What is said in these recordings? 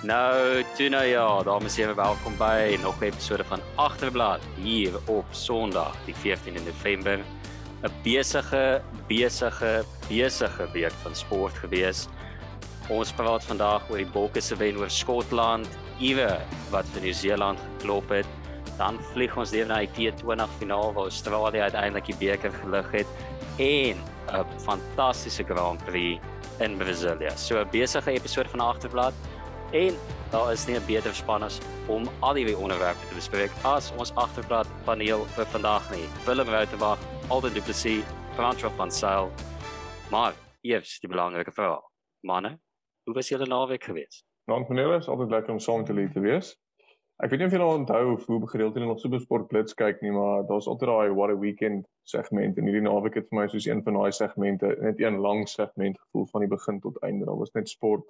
Nou, toe nou ja, dames en here, welkom by nog 'n episode van Agterblad hier op Sondag, die 14de November. 'n Besige, besige, besige week van sport gewees. Ons praat vandag oor die Bokke se wen oor Skotland, Iwe wat vir Nieu-Seeland geklop het. Dan vlieg ons deur na die T20 finaal waar Australië uiteindelik die beker gelig het en 'n fantastiese Grand Prix in Brasilia. So 'n besige episode van Agterblad. En daar is nie 'n beter span as om al die onderwerpe te bespreek as ons agterblad paneel vir vandag nie. Willem Rautenbach, Alden Du Plessis, Francois van Sail. Maar eers die belangrike vraag. Manne, hoe was julle naweek gewees? Nou, paneel is altyd lekker om saam te leer te wees. Ek weet nie of julle onthou hoe gereeld julle nog Supersport Blitz kyk nie, maar daar's altyd daai what a weekend segment en hierdie naweek het vir my soos een van daai segmente, net een lang segment gevoel van die begin tot einde. Daar was net sport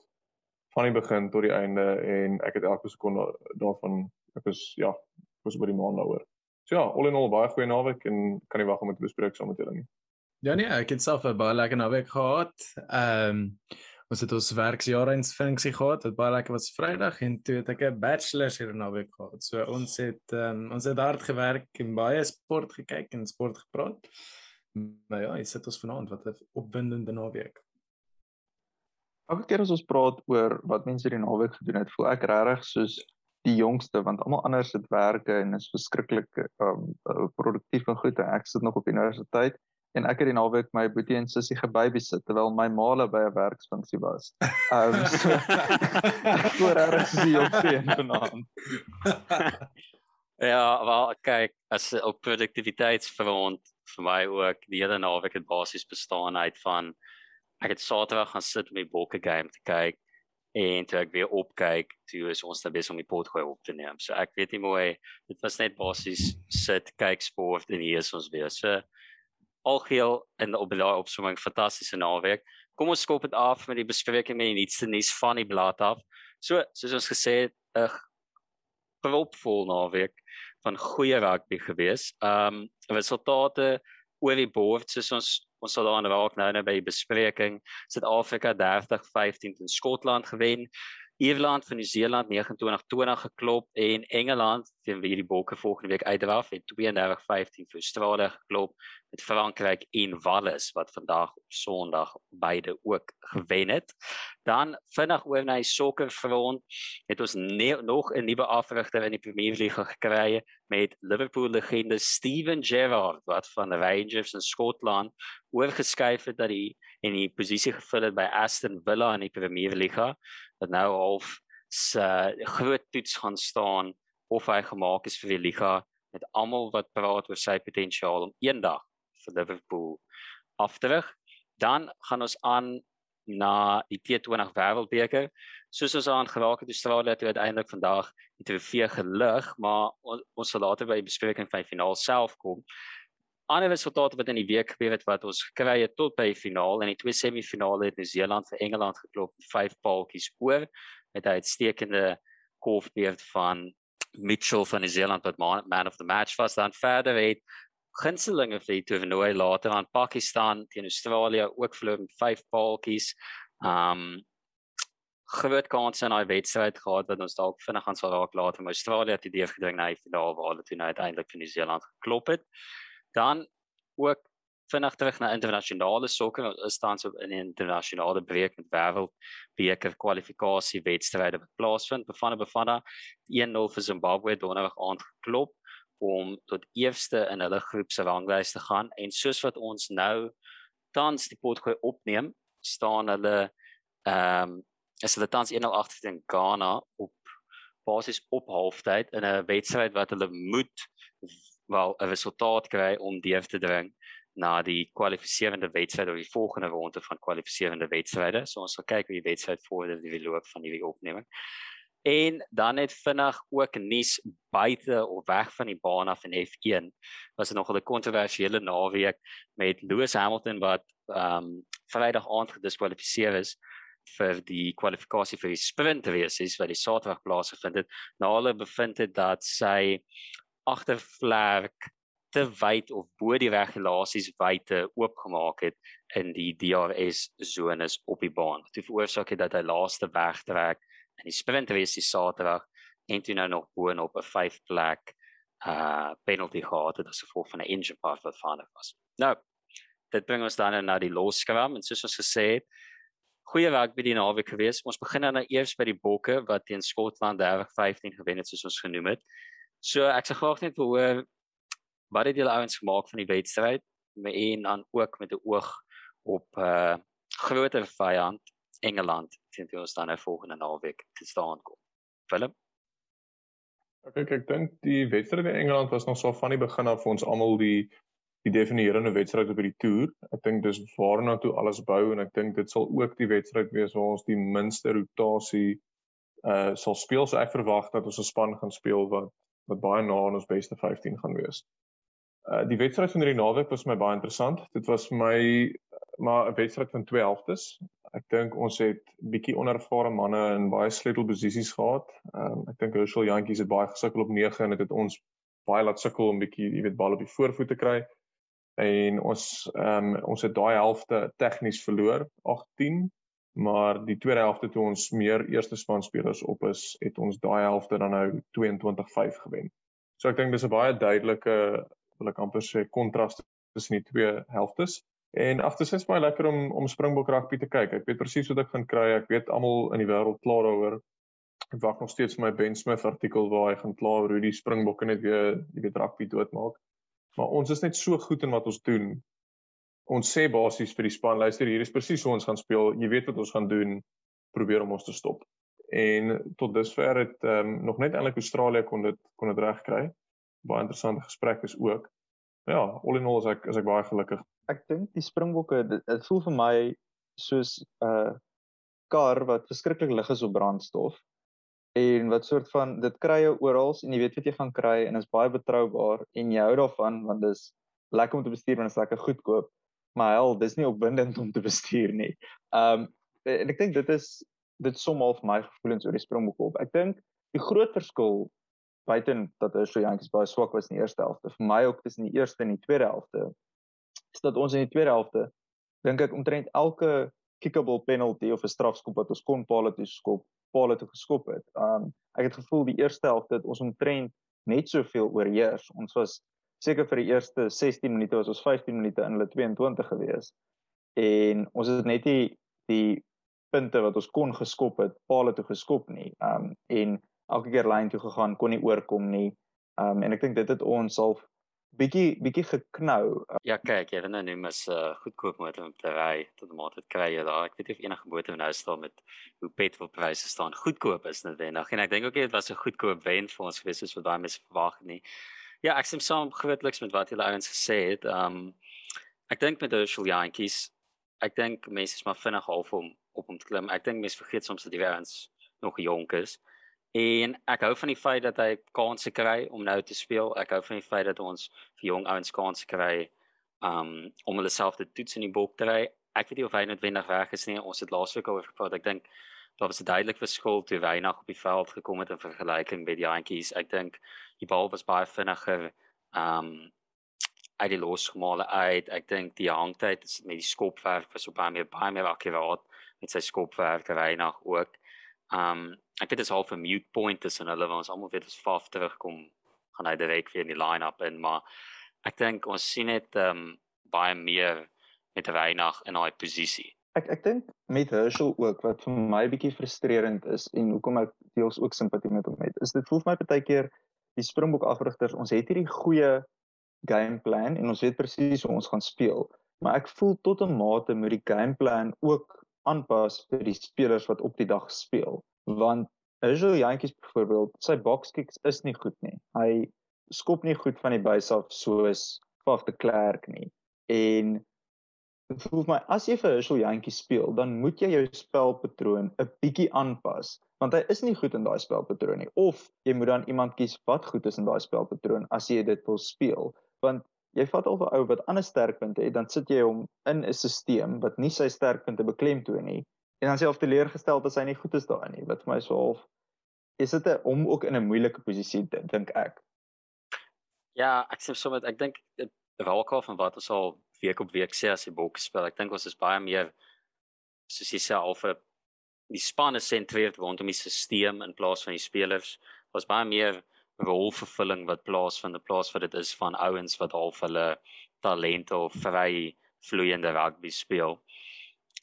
van die begin tot die einde en ek het elke sekonde daarvan ek was ja, ek was by die maand daaroor. So ja, al in al baie goeie naweek en kan nie wag om dit te bespreek saam met julle nie. Ja nee, ek het self 'n baie lekker naweek gehad. Ehm um, ons het ons werksjaareinsfunksie gehad. Dit baie lekker was Vrydag en toe het ek 'n bachelor's hier naweek gehad. So ons het um, ons het hard gewerk en baie sport gekyk en sport gepraat. Maar ja, ek sit ons vanaand wat 'n opwindende naweek. Elke keer as ons praat oor wat mense hierdie naweek gedoen het, voel ek regtig soos die jongste want almal anders het werke en is verskriklik um produktief en goed. Ek sit nog op universiteit en ek het die naweek my boetie en sussie gebabysit terwyl my maale by 'n werksfunksie was. Um so, ek voel regtig soos die jongste een vanaand. ja, wel kyk, as op produktiwiteitsfront vir my ook die hele naweek het basies bestaan uit van ek het Saterdag gaan sit om die Bokke game te kyk en toe ek weer opkyk, toe is ons nou besig om die pot gooi op te neem. So ek weet nie mooi, dit was net basies sit, kyk sport en hier is ons weer. So algeheel in op die opsomming fantastiese naweek. Kom ons skop dit af met die bespreking met die nuutste nuus van die blad af. So soos ons gesê het, 'n propvol naweek van goeie rugby gewees. Ehm um, resultate oor die bord soos ons ons sal daarna raak nou nou by die bespreking. Suid-Afrika 30-15 teen Skotland gewen. Ierland van Nieu-Seeland 29-20 geklop en Engeland teen wie die Bokke volgende week uitdraf het 32-15 vir Australië geklop met Frankryk en Wales wat vandag op Sondag beide ook gewen het. Dan vinnig oor na die sokkerfront het ons nog 'n nuwe afrigter in die Premier League gekry met Liverpool legende Steven Gerrard wat van Rangers in Skotland oorgeskuif het dat hy in die posisie gevul het by Aston Villa in die Premier League wat nou half se groot toets gaan staan of hy gemaak is vir die liga met almal wat praat oor sy potensiaal om eendag vir Liverpool af te rig. Dan gaan ons aan na die T20 Wêreldbeker. Soos ons aan geraak het, Australië het uiteindelik vandag die trofee gelig, maar on, ons sal later by die bespreking van die finaal self kom. Ander resultate wat in die week gebeur het wat ons gekry het tot by die finaal en die twee semifinale het Nieu-Seeland vir Engeland geklop met 5 paaltjies oor met 'n uitstekende golfbeurt van Mitchell van Nieu-Seeland wat man, man of the match was dan verder het gunstelinge vir die toernooi later aan Pakistan teen Australië ook verloor met 5 paaltjies. Um groot kans in daai wedstryd gehad wat ons dalk vinnig gaan sal raak later maar Australië het die deur gedring na die finaal waar hulle toe nou uiteindelik vir Nieu-Seeland geklop het dan ook vinnig terug na internasionale sokker ons is tans op in 'n internasionale breek met wêreld beker kwalifikasie wedstryde wat plaasvind Bafana Bafana 1-0 vir Zimbabwe donderdag aand geklop om tot eerste in hulle groep se ranglys te gaan. En soos wat ons nou tans die potgooi opneem staan hulle ehm um, is hulle tans 1-0 agter teen Ghana op basis op halftyd in 'n wedstryd wat hulle moet wel 'n resultaat kry om deur te dring na die kwalifiserende wedstryd of die volgende ronde van kwalifiserende wedstryde. So ons sal kyk hoe die wedstryd vorder die loop van hierdie opneming. En dan net vinnig ook nuus buite of weg van die baan af in F1. Was er nog 'n kontroversiële naweek met Lewis Hamilton wat ehm um, Vrydag aand gediskwalifiseer is vir die kwalifikasie vir die sprint race wat die Saterdag plaasgevind het. Nou hulle bevind het dat sy agtervlek te wyd of bo die regulasies wyte oopgemaak het in die DRS sones op die baan. Dit veroorsaak dit dat hy laaste wegtrek in die sprint race die Saterdag en toe nou nog boonop 'n 5 plek uh penalty gehad het as gevolg van 'n engine part wat verander was. Nou, dit bring ons dan na die loskram en soos ons gesê het, goeie werk by die naweek gewees. Ons begin dan nou eers by die Bokke wat teen Skotland 30-15 gewen het soos ons genoem het. So ek sê graag net hoor wat het julle ouens gemaak van die wedstryd? Een dan ook met 'n oog op uh groter vyand Engeland teen ons dan nou volgende naweek te staan kom. Willem Okay, ek dink die wedstryd in Engeland was nog so van die begin af vir ons almal die die definierende wedstryd op die toer. Ek dink dis waarna toe alles bou en ek dink dit sal ook die wedstryd wees waar ons die minste rotasie uh sal speel. So ek verwag dat ons 'n span gaan speel wat wat baie na aan ons beste 15 gaan wees. Uh die wedstryd van hierdie naweek was vir my baie interessant. Dit was my maar 'n wedstryd van twee helftes. Ek dink ons het bietjie onervare manne in baie sleutelposisies gehad. Ehm um, ek dink Herschel Jantjies het baie gesukkel op 9 en dit het ons baie laat sukkel om bietjie, jy weet, bal op die voorvoet te kry. En ons ehm um, ons het daai helfte tegnies verloor 18, maar die tweede helfte toe ons meer eerste span spelers op is, het ons daai helfte dan nou 22-5 gewen. So ek dink dis 'n baie duidelike wil ek amper sê kontras tussen die twee helftes. En ag, dit is baie lekker om om Springbok rugby te kyk. Ek weet presies wat ek gaan kry. Ek weet almal in die wêreld klaar daaroor. Ek wag nog steeds vir my Ben Smith artikel waar hy gaan kla oor hoe die Springbokke net weer, jy weet, rugby doodmaak. Maar ons is net so goed in wat ons doen. Ons sê basies vir die span, luister, hier is presies hoe ons gaan speel. Jy weet wat ons gaan doen. Probeer om ons te stop. En tot dusver het ehm um, nog net eintlik Australië kon dit kon dit regkry. Baie interessante gesprek is ook. Ja, all in all is ek is ek baie gelukkig ek dink die Springbokke dit, voel vir my soos 'n uh, kar wat verskriklik lig is op brandstof en wat soort van dit kry jy oral en jy weet wat jy gaan kry en is baie betroubaar en jy hou daarvan want dis lekker om te bestuur want dit is lekker goedkoop maar hel dis nie opwindend om te bestuur nie. Um en ek dink dit is dit som al vir my gevoelens oor die Springbokke op. Ek dink die groot verskil buiten dat hulle so jantjies baie swak was in die eerste helfte vir my ook tussen die eerste en die tweede helfte is dat ons in die tweede helfte dink ek omtrent elke kickable penalty of 'n strafskop wat ons kon paal toe skop, paal toe geskop het. Um ek het gevoel die eerste helfte het ons omtrent net soveel oorheers. Ons was seker vir die eerste 16 minute was ons 15 minute in hulle 22 gewees. En ons het net die die punte wat ons kon geskop het, paal toe geskop nie. Um en elke keer lyn toe gegaan, kon nie oorkom nie. Um en ek dink dit het ons half bietjie bietjie geknou. Ja, kyk, jy weet nou noem is 'n uh, goedkoop motor om te ry tot maar dit kry jy daar. Ek weet nie of enige motor nou staan met hoe petrolpryse staan goedkoop is net wenig. En ek dink ook dit was 'n goedkoop wen vir ons gewees soos wat baie mense verwag nie. Ja, ek stem saam grootliks met wat julle ouens gesê het. Um ek dink met die Shell Yankees, ek dink mense is maar vinnig half om op om te klim. Ek dink mense vergeet soms dat die ouens nog jonk is. En ek hou van die feit dat hy kansse kry om nou te speel. Ek hou van die feit dat ons vir jong ouens kansse kry um om hulle self te toets in die bok te ry. Ek weet nie of hy noodwendig reg is nie. Ons het laasweek al gepraat. Ek dink daar was 'n duidelik verskil toe nog op die veld gekom het in vergelyking met die Yankees. Ek dink die bal was baie vinniger. Um uit die losgemale uit. Ek dink die hangtyd met die skopwerk was op baie meer baie meer akkuraat met sy skopwerk nog ook. Um ek dit is half 'n mute point tussen hulle want ons almal weet as Faf terugkom gaan hy direk weer in die line-up in maar ek dink ons sien net um baie meer met Reinag in daai posisie. Ek ek dink met Herschel ook wat vir my bietjie frustrerend is en hoekom ek deels ook simpatie met hom het. Is dit voel vir my baie keer die Springbok afrigters, ons het hierdie goeie game plan en ons weet presies hoe ons gaan speel, maar ek voel tot 'n mate moet die game plan ook aanpas vir die spelers wat op die dag speel want Israel Jantjies byvoorbeeld sy box kicks is nie goed nie. Hy skop nie goed van die buis af soos Faf de Klerk nie. En dit voel my as jy vir Israel Jantjies speel dan moet jy jou spelpatroon 'n bietjie aanpas want hy is nie goed in daai spelpatroon nie. Of jy moet dan iemand kies wat goed is in daai spelpatroon as jy dit wil speel. Want jy vat al 'n ou wat ander sterkpunte het, dan sit jy hom in 'n stelsel wat nie sy sterkpunte beklemtoon nie. En dan sê of teleurgestel dat hy nie goed is daarin nie. Wat vir my so half is dit hom ook in 'n moeilike posisie dink ek. Ja, ek sê sommer ek dink dit raak af van wat ons al week op week sê as die bok speel. Ek dink ons is baie meer soos jy sê al 'n die span is sentreer rondom die stelsel in plaas van die spelers. Was baie meer rolvervulling wat plaasvind in plaas wat dit is van ouens wat half hulle talente of vry vloeiende rugby speel.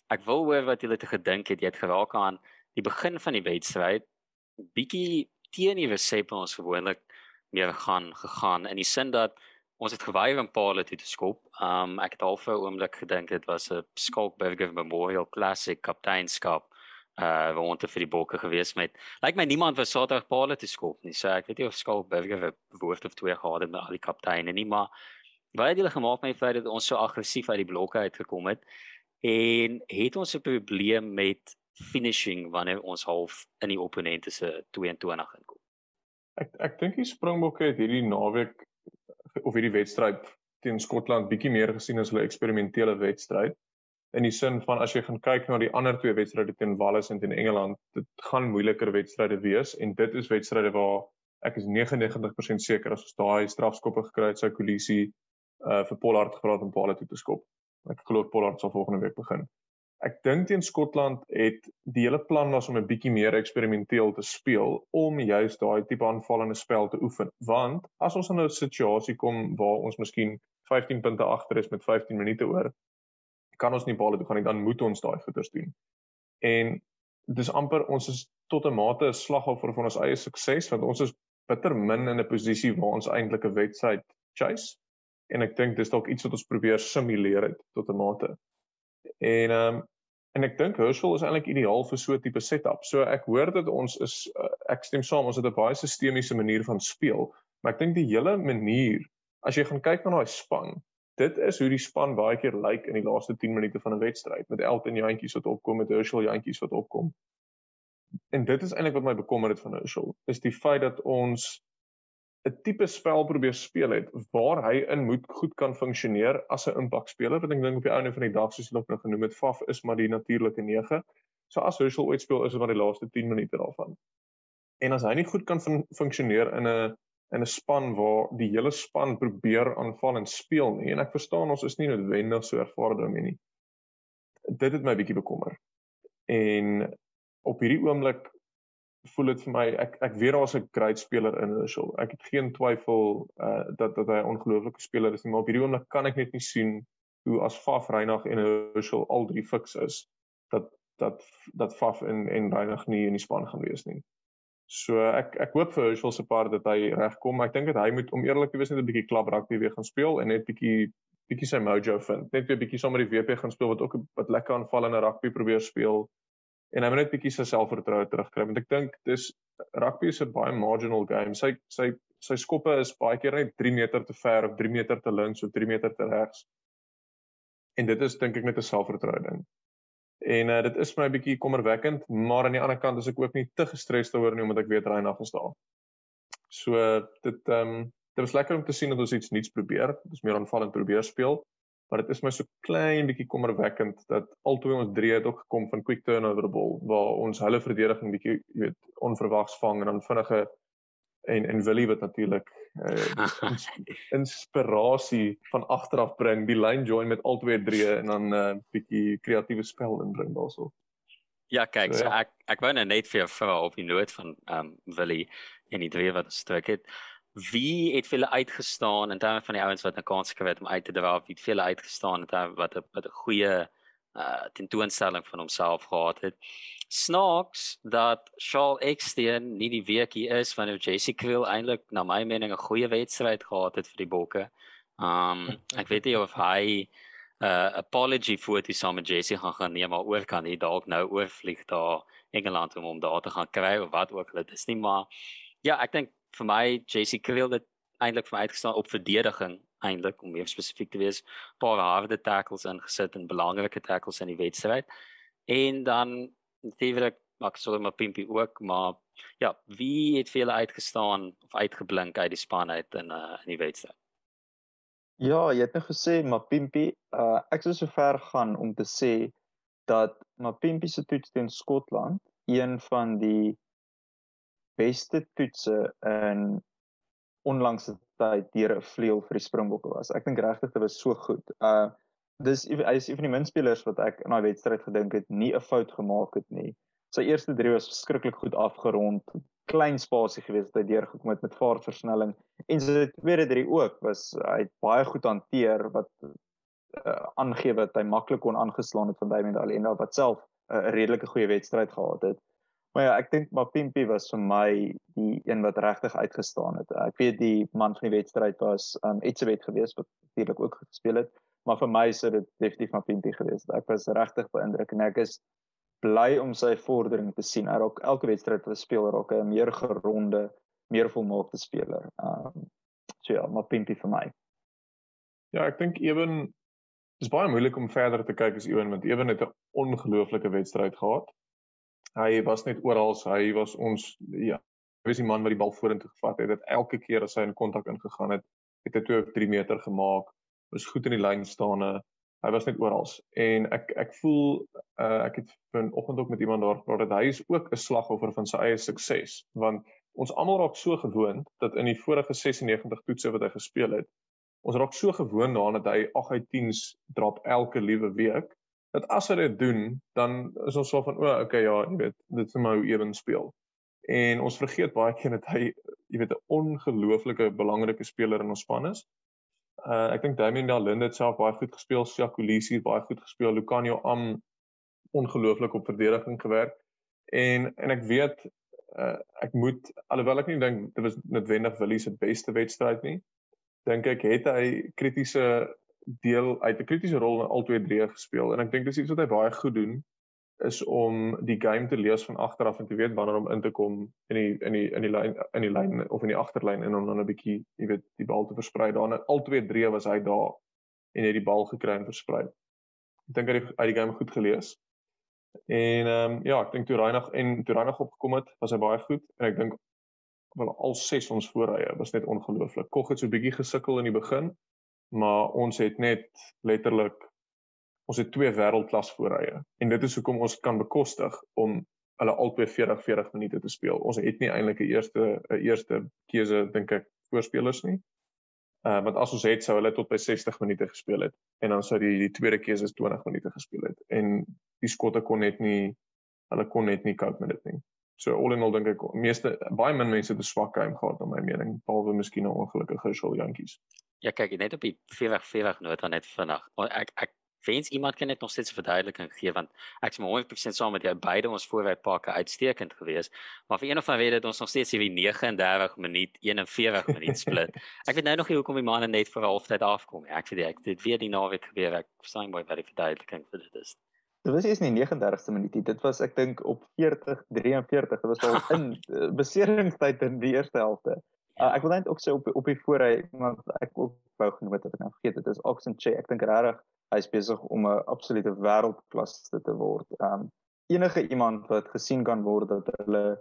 Ek wil hoor wat julle te gedink het. Jy het geraak aan die begin van die wedstryd bietjie teen die resep ons gewoonlik meer gaan gegaan in die sin dat ons het geweier om Paul te skop. Um ek het al vir 'n oomblik gedink dit was 'n Skalkberger Memorial Classic kapteinskap uh rond te vir die bokke gewees met. Lyk like my niemand was Saterdag Paul te skop nie. So ek weet nie of Skalkberger 'n woord of twee gehad het met al die kapteine nie, maar baie dele gemaak met die feit dat ons so aggressief uit die blokke uitgekom het en het ons 'n probleem met finishing wanneer ons half in die opponente se 22 inkom. Ek ek dink die Springbokke het hierdie naweek of hierdie wedstryd teen Skotland bietjie meer gesien as hulle eksperimentele wedstryd. In die sin van as jy gaan kyk na die ander twee wedstryde teen Wales en teen Engeland, dit gaan moeiliker wedstryde wees en dit is wedstryde waar ek is 99% seker as ons daai strafskoppe gekry het, sou Kolisie uh vir Pollard gevra het om Paul toe te skop. Ek glo Pollard sal volgende week begin. Ek dink teen Skotland het die hele plan was om 'n bietjie meer eksperimenteel te speel om juist daai tipe aanvallende spel te oefen. Want as ons in 'n situasie kom waar ons miskien 15 punte agter is met 15 minute oor, kan ons nie bale toe gaan nie, dan moet ons daai goeters doen. En dis amper ons is tot 'n mate 'n slagoffer van ons eie sukses want ons is bitter min in 'n posisie waar ons eintlik 'n wedstryd chase. En ek dink dis dalk iets wat ons probeer simuleer het tot 'n mate. En ehm um, en ek dink Herschel is eintlik ideaal vir so 'n tipe setup. So ek hoor dat ons is uh, ek stem saam ons het 'n baie sistemiese manier van speel, maar ek dink die hele manier as jy gaan kyk na daai span, dit is hoe die span baie keer lyk in die laaste 10 minute van 'n wedstryd met Elton jantjies wat opkom met Herschel jantjies wat opkom. En dit is eintlik wat my bekommer het van Herschel, is die feit dat ons 'n tipe spel probeer speel het waar hy in moet goed kan funksioneer as 'n impakspeler wat ek dink op die ouene van die dag soos jy ook nou genoem het Faf is maar die natuurlike 9. So as Herschel ooit speel is dit maar die laaste 10 minute daarvan. En as hy nie goed kan fun funksioneer in 'n in 'n span waar die hele span probeer aanval en speel nie en ek verstaan ons is nie noodwendig so ervare daarmee nie. Dit het my bietjie bekommer. En op hierdie oomblik voel dit vir my ek ek weet daar's 'n great speler in Herschel. Ek het geen twyfel uh dat dat hy 'n ongelooflike speler is nie, maar op hierdie oomblik kan ek net nie sien hoe as Faf Reinagh en Herschel al drie fiks is dat dat dat Faf en en Reinagh nie in die span gaan wees nie. So ek ek hoop vir Herschel se part dat hy regkom. Ek dink dat hy moet om eerlik te wees net 'n bietjie klap rugby weer gaan speel en net bietjie bietjie sy mojo vind. Net weer bietjie sommer die WP gaan speel wat ook wat lekker aanvallende rugby probeer speel en hy moet net bietjie sy selfvertroue terugkry want ek dink dis rugby is 'n baie marginal game. Sy sy sy skoppe is baie keer net 3 meter te ver of 3 meter te links of 3 meter te regs. En dit is dink ek net 'n selfvertroue ding. En uh, dit is vir my bietjie kommerwekkend, maar aan die ander kant is ek ook nie te gestres daaroor nie omdat ek weet hy nog gestaan. So dit ehm um, dit was lekker om te sien dat ons iets nuuts probeer. Is meer aanvallend probeer speel maar dit is my so klein bietjie kommerwekkend dat altoe ons drie het ook gekom van quick turnover ball waar ons hulle verdediging bietjie jy weet onverwags vang en dan vinnige en en Willie wat natuurlik uh, inspirasie van agteraf bring die line join met albei drie en dan 'n uh, eh, bietjie kreatiewe spel inbring daarso. Ja, kyk, so, ja. so ek ek wou nou net vir jou vra op die noot van ehm um, Willie en die drie wat stuk het wie het vir hulle uitgestaan in terme van die ouens wat 'n kans gekry het om uit te dra, wie het vir hulle uitgestaan en terme wat 'n wat 'n goeie uh tentoonstelling van homself gehad het. Snaaks dat Charles Exteen nie die weekie is wanneer JC Kriel eintlik na my mening 'n goeie wedstryd gehad het vir die Bokke. Um ek weet nie of hy 'n uh, apology die saam met JC gaan gaan neem maar oor kan hy dalk nou oorvlieg daar Engeland om hom daar te gaan kry of wat ook al dit is nie maar ja ek dink vir my JC Kriel het eintlik vir my uitgestaan op verdediging eintlik om meer spesifiek te wees. Paar harde tackles ingesit en belangrike tackles in die wedstryd. En dan natuurlik sou maar Pimpie ook, maar ja, wie het vir hulle uitgestaan of uitgeblink uit die span uit in uh, in die wedstryd? Ja, jy het nou gesê Mapimpi, uh ek sou so ver gaan om te sê dat Mapimpi se toets teen Skotland een van die beste toetse in onlangse tyd deur 'n vleuel vir die Springbokke was. Ek dink regtig dit was so goed. Uh dis hy is een van die min spelers wat ek in daai wedstryd gedink het nie 'n fout gemaak het nie. sy eerste drie was verskriklik goed afgerond. Klein spasie gewees wat hy deurgekom het met vaartversnelling en sy tweede drie ook was hy het baie goed hanteer wat uh, aangee dat hy maklik kon aangeslaan het van Damian Alenda wat self 'n uh, redelike goeie wedstryd gehad het. Maar ja, ek dink Mapimpi was vir my die een wat regtig uitgestaan het. Ek weet die man van die wedstryd was um Etsebet geweest wat natuurlik ook gespeel het, maar vir my sou dit definitief Mapimpi geweest. Ek was regtig beïndruk en ek is bly om sy vordering te sien. Hy raak elke wedstryd wat hy speel raak 'n meer geronde, meer volmaakte speler. Um so ja, Mapimpi vir my. Ja, ek dink ewen is baie moeilik om verder te kyk as Ewen want Ewen het 'n ongelooflike wedstryd gehad. Hy was net oral, hy was ons ja, hy was die man wat die bal vorentoe gevat het. Dit elke keer as hy in kontak ingegaan het, het hy 2 of 3 meter gemaak. Was goed in die lyn staane. Hy was net oral. En ek ek voel uh, ek het vanoggend ook met iemand daar gepraat dat hy is ook 'n slagoffer van sy eie sukses want ons almal raak so gewoond dat in die vorige 96 toetse wat hy gespeel het ons raak so gewoond daaraan dat hy 8 uit 10s drop elke liewe week dat as hy dit doen dan is ons so van o, oh, okay ja, jy weet, dit is maar hoe ewen speel. En ons vergeet baie keer dat hy jy weet 'n ongelooflike belangrike speler in ons span is. Uh ek dink Damian Dalinde het self baie goed gespeel, Siakulisi het baie goed gespeel, Lucanio Am ongelooflik op verdediging gewerk. En en ek weet uh ek moet alhoewel ek nie dink dit was noodwendig Willie se beste wedstryd nie, dink ek het hy kritiese deel uit 'n kritiese rol in al twee drie gespeel en ek dink dis iets wat hy baie goed doen is om die game te lees van agter af en te weet wanneer om in te kom in die in die in die lyn in die lyn of in die agterlyn en om dan 'n bietjie jy weet die bal te versprei daar en al twee drie was hy daar en het die bal gekry en versprei. Ek dink hy het uit die game goed gelees. En ehm um, ja, ek dink toe Reinig en toe Reinig opgekom het, was hy baie goed en ek dink wel al ses ons voorrye was net ongelooflik. Kog het so 'n bietjie gesukkel in die begin, maar ons het net letterlik ons het twee wêreldklas voorrye. En dit is hoekom ons kan bekostig om hulle albei 40 40 minute te speel. Ons het nie eintlik 'n eerste 'n eerste keuse dink ek voorspelers nie. Uh want as ons het sou hulle tot by 60 minute gespeel het en dan sou die die tweede keuse 20 minute gespeel het en die skotte kon net nie hulle kon net nie cope met dit nie. So all in all dink ek meeste baie min mense het 'n swak game gehad na my mening, behalwe miskien 'n ongelukkige Shul Yankees. Ja, kyk, net op die 40-40 nota net vinnig. Ek ek wens iemand kan net nog steeds 'n verduideliking gee want ek is 100% saam met jou beide ons voorwypakke uitstekend geweest, maar vir een of ander rede het ons nog steeds hierdie 39 minuut 41 minuut split. ek weet nou nog nie hoekom die manne net vir halftyd afkom. Ek weet ek dit weer die naweek gebeur. Ek verstaan baie baie verduideliking vir dit is. Dit was eers in die 39ste minuutie. Dit was ek dink op 40 43. Dit was al in uh, beseringstyd in die eerste helfte. Uh, ek wil net ook sê op op die voorry want ek ook wou genoem het ek nou vergeet dit is Oxen Che. Ek dink regtig hy is besig om 'n absolute wêreldklas te word. Um enige iemand wat gesien kan word dat hulle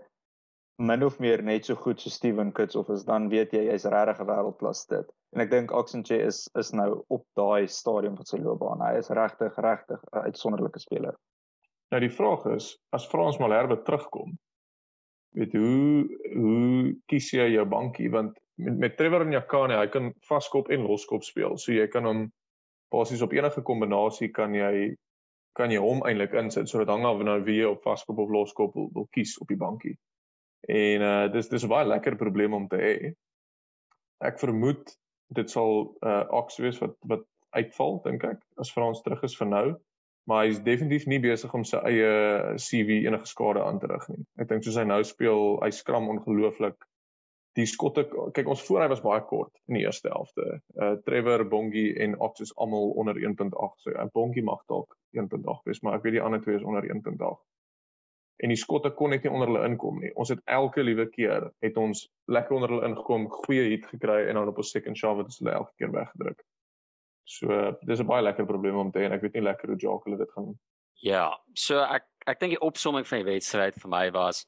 min of meer net so goed so Steven Kitsoff is, dan weet jy hy's regtig 'n wêreldklas dit. En ek dink Oxenche is is nou op daai stadium van sy loopbaan. Hy is regtig regtig 'n uitsonderlike speler. Nou die vraag is, as Frans Malherbe terugkom, weet hoe hoe kies jy jou bankie want met, met Trevor Nyakane, hy kan vaskop en loskop speel. So jy kan hom basies op enige kombinasie kan jy kan jy hom eintlik insit sodat hang af nou wie jy op vaskop of loskop wil, wil kies op die bankie. En uh dis dis 'n baie lekker probleem om te hê. Ek vermoed dit sal uh Ox wees wat wat uitval dink ek as Frans terug is vir nou, maar hy is definitief nie besig om sy eie CV enige skade aan te rig nie. Ek dink soos hy nou speel, hy skram ongelooflik. Die skotte kyk ons voor hy was baie kort in die eerste helfte. Uh Trevor Bongi en Ox is almal onder 1.8. So 'n uh, Bongi mag dalk 1.8 wees, maar ek weet die ander twee is onder 1.8 en die skotte kon net nie onder hulle inkom nie. Ons het elke liewe keer het ons lekker onder hulle ingekom, goeie hit gekry en dan op ons second shot het ons hulle elke keer weggedruk. So dis 'n baie lekker probleem om te hê en ek weet nie lekker hoe Jacques hulle dit gaan. Ja, so ek ek dink die opsomming van die wedstryd vir my was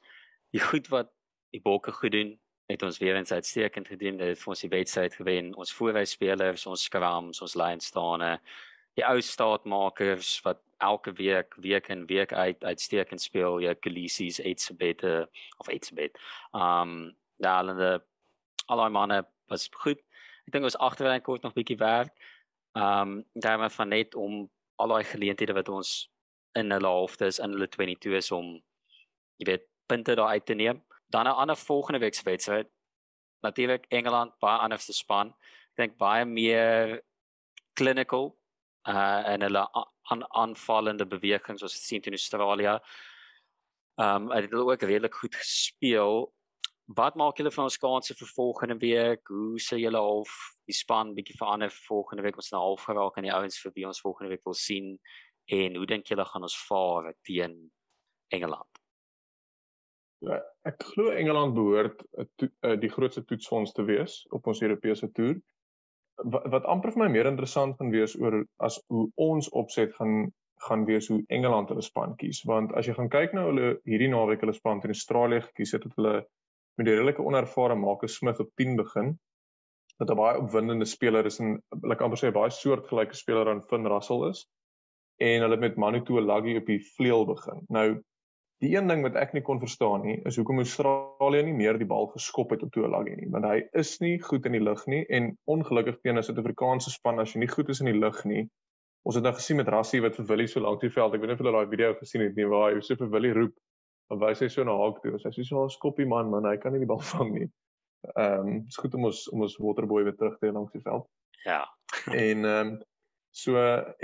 die goed wat die Bokke goed doen het ons weer eens uitstekend gedoen. Dit het vir ons die wedstryd gewen. Ons voorwysspelers, ons skrams, ons line staan, die ou staatmakers wat elke week week in week uit uitstekend speel jy Kalisis Etsebet of Etsebet. Um ja, hulle al die manne was goed. Ek dink ons agterlyn kort nog bietjie werk. Um daar maar van net om al daai geleenthede wat ons in hulle halftes in hulle 22 is om jy weet punte daar uit te neem. Dan 'n ander volgende week se wedstryd. Natuurlik Engeland baie anders te span. Ek dink baie meer clinical uh en hulle aan aanvallende bewegings soos sien in Australië. Ehm um, hulle het ook redelik goed gespeel. Wat maak julle van ons kanse vir volgende week? Hoe sê julle of die span bietjie verander volgende week ons nou half geraak aan die ouens vir wie ons volgende week wil sien. En hoe dink julle gaan ons vaar teen Engeland? Ja, ek glo Engeland behoort uh, die grootste toetsfonds te wees op ons Europese toer. Wat, wat amper vir my meer interessant gaan wees oor as hoe ons opset gaan gaan wees hoe Engeland hulle span kies. Want as jy gaan kyk na hulle hierdie naweek hulle span teen Australië gekies het het hulle met die redelike onervare Marcus Smith op 10 begin wat 'n baie opwindende speler is en like amper sê 'n baie soortgelyke speler aan Finn Russell is en hulle met Manu Tuilagi op die vleuel begin nou Die een ding wat ek nie kon verstaan nie, is hoekom Australië nie meer die bal geskop het op Tuolagi nie, want hy is nie goed in die lug nie en ongelukkig teen 'n Suid-Afrikaanse span as jy nie goed is in die lug nie. Ons het nou gesien met Rassie wat vir Willie so lank die veld, ek weet nie of julle daai video gesien het nie waar hy so vir Willie roep, want hy sê so na haak toe, hy sê so 'n skoppie man, man, hy kan nie die bal vang nie. Ehm, um, is goed om ons om ons waterboy weer terug te hê langs die veld. Ja. en ehm um, so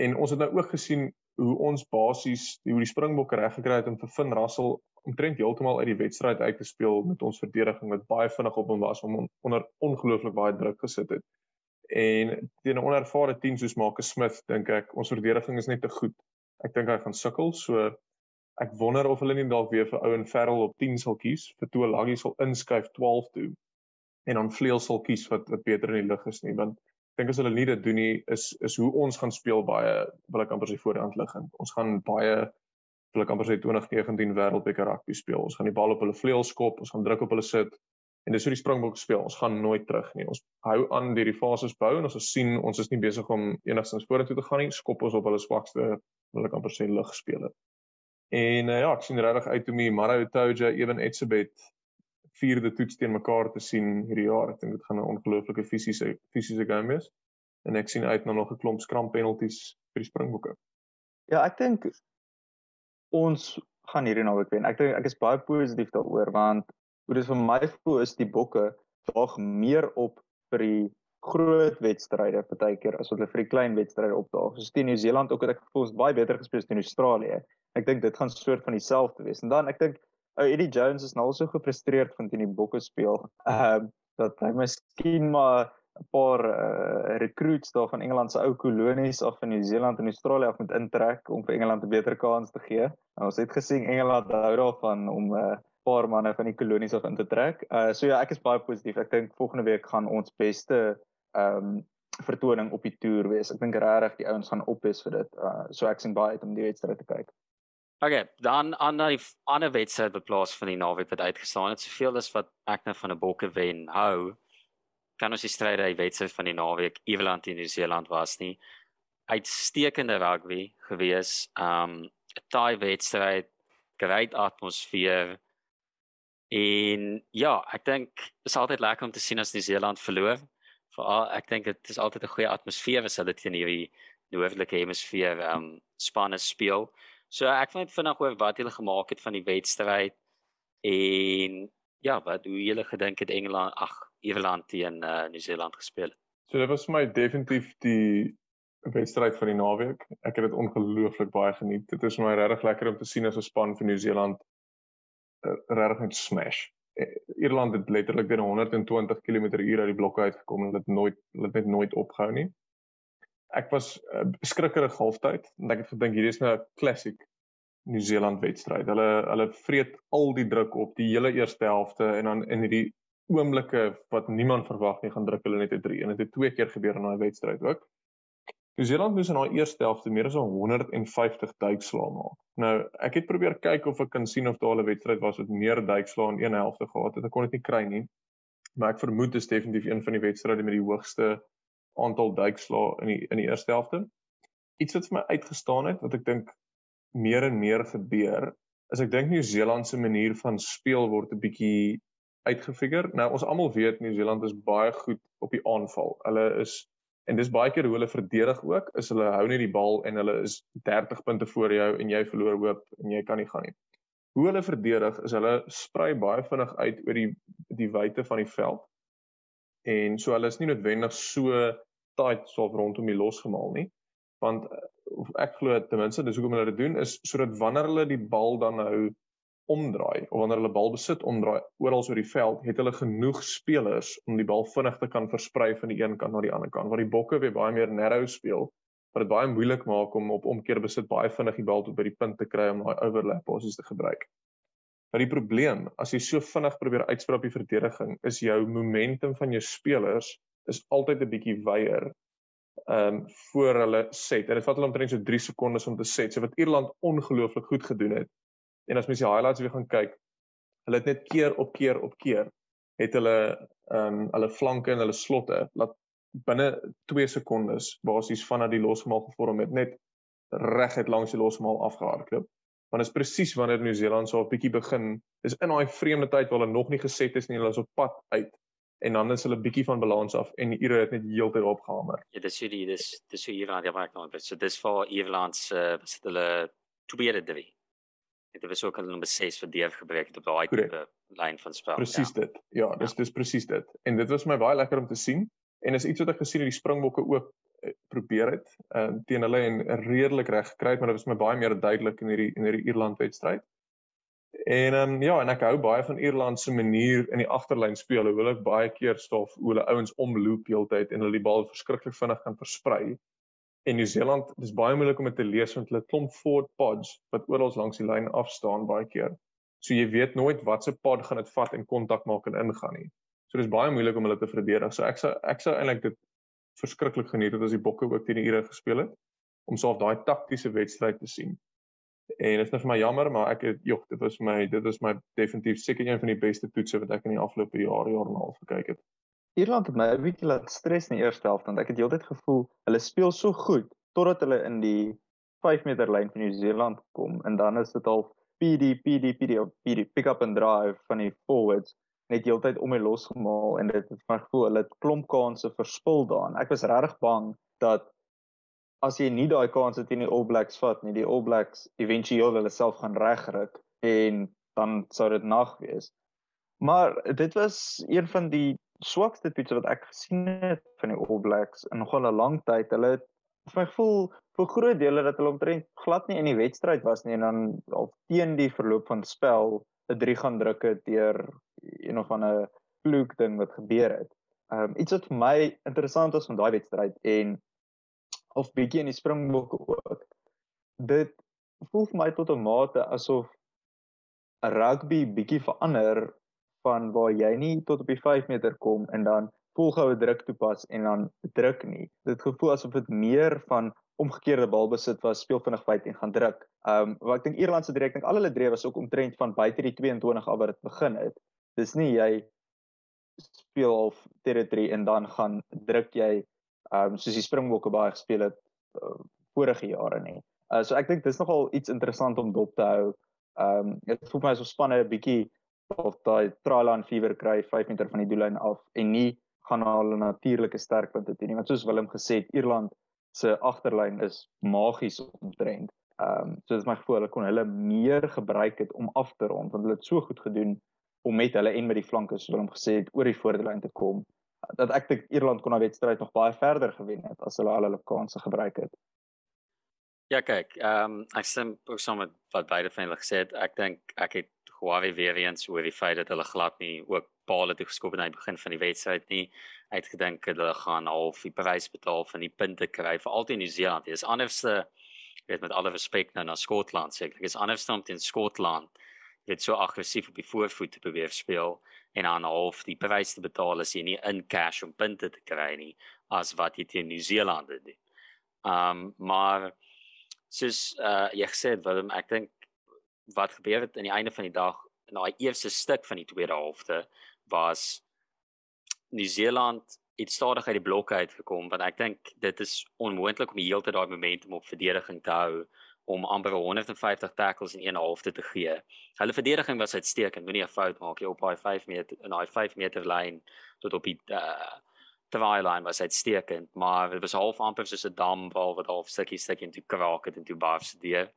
en ons het nou ook gesien hoe ons basies hoe die Springbokke reg gekry het om vir Finn Russell omtrent heeltemal uit die wedstryd uit te speel met ons verdediging wat baie vinnig op hom was om onder ongelooflik baie druk gesit het. En teen 'n onervare teen soos Marcus Smith dink ek ons verdediging is net te goed. Ek dink hy gaan sukkel, so ek wonder of hulle nie dalk weer vir Owen Farrell op 10 sal kies, vir Toe Laggie sal inskuif 12 toe en dan vleuel sal kies wat wat beter in die lug is nie, want dink as hulle nie dit doen nie is is hoe ons gaan speel baie wil ek amper sê voor die hand liggend. Ons gaan baie wil ek amper sê 2019 wêreldbeker rugby speel. Ons gaan die bal op hulle vleuel skop, ons gaan druk op hulle sit en dis hoe die Springbok speel. Ons gaan nooit terug nie. Ons hou aan deur die fases bou en ons sien ons is nie besig om enigstens vorentoe te gaan nie. Skop ons op hulle swakste wil ek amper sê lugspeler. En uh, ja, ek sien regtig uit om die Maro Toja, Ewen Etzebeth vierde toets teen mekaar te sien hierdie jaar. Ek dink dit gaan 'n ongelooflike fisiese fisiese game wees. En ek sien uit na nog 'n klomp skram penalties vir die Springbokke. Ja, ek dink ons gaan hierdie naweek wen. Ek dink ek is baie positief daaroor want hoe dit vir my voel is die Bokke daag meer op vir die groot wedstryde partykeer as wat hulle vir die klein wedstryde opdaag. Soos teen Nieu-Seeland ook het ek gevoel ons baie beter gespeel teen Australië. Ek dink dit gaan soort van dieselfde wees. En dan ek dink ou Eddie Jones is nou so gefrustreerd van teen die Bokke speel. Ehm uh, dat hy miskien maar 'n paar uh, recruits daar van Engeland se ou kolonies af in Nieu-Seeland en Australië af moet intrek om vir Engeland 'n beter kans te gee. Nou, ons het gesien Engeland hou daarvan om 'n uh, paar manne van die kolonies af in te trek. Uh so ja, ek is baie positief. Ek dink volgende week gaan ons beste ehm um, vertoning op die toer wees. Ek dink regtig die ouens gaan op is vir dit. Uh so ek sien baie uit om die wedstryd te kyk. Okay, dan aan die ander wedstryd wat plaas van die naweek wat uitgestaan het, soveel as wat ek nou van 'n bokke wen hou, kan ons die stryd uit wedstryd van die naweek Ierland en Nieu-Seeland was nie uitstekende rugby gewees. Um 'n taai wedstryd, great atmosfeer. En ja, ek dink dit is altyd lekker om te sien as Nieu-Seeland verloor. Veral ek dink dit is altyd 'n goeie atmosfeer as hulle teen hierdie noordelike hemisfeer um spanne speel. So ek vind vinnig oor wat hulle gemaak het van die wedstryd en ja, wat hoe hulle gedink het Engeland, ag, Ierland teen uh, Nieu-Seeland gespeel het. So dit was vir my definitief die wedstryd van die naweek. Ek het dit ongelooflik baie geniet. Dit is my regtig lekker om te sien as 'n span van Nieu-Seeland uh, regtig net smash. Eh, Ierland het letterlik binne 120 km/h uit die blokke uitgekom en dit nooit hulle het net nooit opgehou nie ek was uh, skrikkerig halftyd en ek het gedink hierdie is nou 'n classic New Zealand wedstryd. Hulle hulle vreet al die druk op die hele eerste helfte en dan in hierdie oomblikke wat niemand verwag nie gaan druk hulle net 'n 3 en dit het twee keer gebeur in daai wedstryd ook. New Zealand moes in haar eerste helfte meer as 150 duikslae maak. Nou, ek het probeer kyk of ek kan sien of daar 'n wedstryd was wat meer duikslae in een helfte gehad het. Ek kon dit nie kry nie. Maar ek vermoed dit is definitief een van die wedstryde met die hoogste aantal duikslae in die in die eerste helfte. Iets wat vir my uitgestaan het wat ek dink meer en meer gebeur, is ek dink Nieu-Seeland se manier van speel word 'n bietjie uitgefigure. Nou ons almal weet Nieu-Seeland is baie goed op die aanval. Hulle is en dis baie keer hoe hulle verdedig ook, is hulle hou net die bal en hulle is 30 punte voor jou en jy verloor hoop en jy kan nie gaan nie. hoe hulle verdedig is hulle sprei baie vinnig uit oor die die wyte van die veld. En so hulle is nie noodwendig so tight so rondom die losgemaal nie. Want eh, ek glo ten minste dis hoekom hulle dit doen is sodat wanneer hulle die bal dan nou omdraai of wanneer hulle bal besit omdraai oral oor die veld, het hulle genoeg spelers om die bal vinnig te kan versprei van die een kant na die ander kant. Want die bokke weer baie meer narrow speel, wat dit baie moeilik maak om op omkeer besit baie vinnig die bal tot by die punt te kry om daai overlap passies te gebruik. Maar die probleem, as jy so vinnig probeer uitspreek op die verdediging, is jou momentum van jou spelers is altyd 'n bietjie weier ehm um, voor hulle set. En dit vat hulle omtrent so 3 sekondes om te set. So wat Ierland ongelooflik goed gedoen het, En as mens die highlights weer gaan kyk, hulle het net keer op keer op keer het hulle ehm um, hulle flanke en hulle slotte laat binne 2 sekondes basies vanaf die losgemaal gevorm het net reguit langs die losgemaal afgehardloop. Want dit is presies wanneer Nieu-Seeland so 'n bietjie begin, is in daai vreemde tyd waar hulle nog nie geset is nie, hulle is op pad uit en dan is hulle bietjie van balans af en die Ire het net heeltyd opgehamer. Ja, dis so die dis dis so Ierland ja, maar ek nou, so dis vir Ierland se uh, was dit hulle tweede drie dit was ook hulle nommer 6 vir Deef gebruik het op daai tipe lyn van spel. Presies ja. dit. Ja, dis ja. dis presies dit. En dit was my baie lekker om te sien en is iets wat ek gesien het die Springbokke ook probeer het uh, teen hulle en redelik reg gekry maar dit was my baie meer duidelik in hierdie in hierdie Ierland wedstryd. En ehm um, ja, en ek hou baie van Ierland se manier in die agterlyn speel. Hulle wil baie keer stof hoe hulle ouens omloop heeltyd en hulle die bal verskriklik vinnig kan versprei en Nieu-Seeland dis baie moeilik om dit te lees want hulle klomp forward pods wat oral langs die lyn af staan baie keer. So jy weet nooit wat se pod gaan dit vat en kontak maak en ingaan nie. So dis baie moeilik om hulle te verdedig. So ek sou ek sou eintlik dit verskriklik geniet het as die Bokke ook teen die Ire gespeel het om self daai taktiese wedstryd te sien. En dit is net vir my jammer, maar ek het jog, dit was my dit is my definitief seker een van die beste toetse wat ek in die afgelope jaar jaar en 'n half gekyk het. Ierland het my 'n bietjie laat stres in die eerste helfte want ek het heeltyd gevoel hulle speel so goed totdat hulle in die 5 meter lyn van Nieu-Seeland kom en dan is dit al PD PD PD PD pick up and drive van die forwards net heeltyd om hy losgemaal en dit het my gevoel hulle het klomp kansse verspil daarin. Ek was regtig bang dat as jy nie daai kansse teen die All Blacks vat nie, die All Blacks éventueel hulle self gaan regruk en dan sou dit nag wees. Maar dit was een van die swakste toetse wat ek gesien het van die All Blacks in nogal 'n lang tyd. Hulle het vir my gevoel vir groot dele dat hulle omtrent glad nie in die wedstryd was nie en dan al teen die verloop van spel 'n 3 gaan druk het deur een of ander fluke ding wat gebeur het. Ehm um, iets wat vir my interessant was van daai wedstryd en of bietjie in die Springbokke ook. Dit voel vir my tot 'n mate asof rugby bietjie verander van waar jy nie tot op die 5 meter kom en dan volgehoue druk toepas en dan druk nie. Dit gevoel asof dit meer van omgekeerde balbesit was, speel vinnig wyd en gaan druk. Ehm um, wat ek dink Ierland se direk dink al hulle dreef was ook omtrent van buite die 22 af wat dit begin het. Dis nie jy speel of territory en dan gaan druk jy ehm um, soos die Springbokke baie gespeel het uh, vorige jare nie. Uh, so ek dink dis nogal iets interessant om dop te hou. Ehm um, dit voel my so spanne 'n bietjie of daai Trailan fever kry 5 meter van die doellyn af en nie gaan hulle natuurlike sterkpunte toe nie want soos Willem gesê het Ierland se agterlyn is magies omtrent. Ehm um, so dit is my gevoel hulle kon hulle meer gebruik het om af te rond want hulle het so goed gedoen om met hulle en met die flanke soos Willem gesê het oor die voordelyn te kom dat ek dink Ierland kon na wedstryd nog baie verder gewen het as hulle al hulle kansse gebruik het. Ja kyk, ehm um, ek stem ook saam met wat beide van hulle gesê het. Ek dink ek het Huawei weer eens oor die feit dat hulle glad nie ook paal toe geskop het aan die begin van die wedstryd nie. Uitgedink hulle gaan half die prys betaal van die punte kry vir altyd in Nieu-Seeland. Dit is anderste weet met alle respek nou na Skotland sê ek. Dit is anders dan in Skotland. Dit so aggressief op die voorvoet te probeer speel en aan half die prys te betaal as jy nie in cash om punte te kry nie as wat jy teen Nieu-Seeland doen. Um maar soos uh jy gesê het Willem, ek dink wat gebeur het aan die einde van die dag in daai eerste stuk van die tweede helfte was Nieu-Seeland het stadig uit die blokke uitgekom want ek dink dit is onmoontlik om die hele tyd daai momentum op verdediging te hou om amper 150 tackles in een halfte te gee. Hulle verdediging was uitstekend, moenie 'n fout maak jy op daai 5 meter in daai 5 meter lyn tot op die uh try line was uitstekend, maar dit was half amper soos 'n dam waar wat half stukkie stukkie toe kraak het en toe bars deur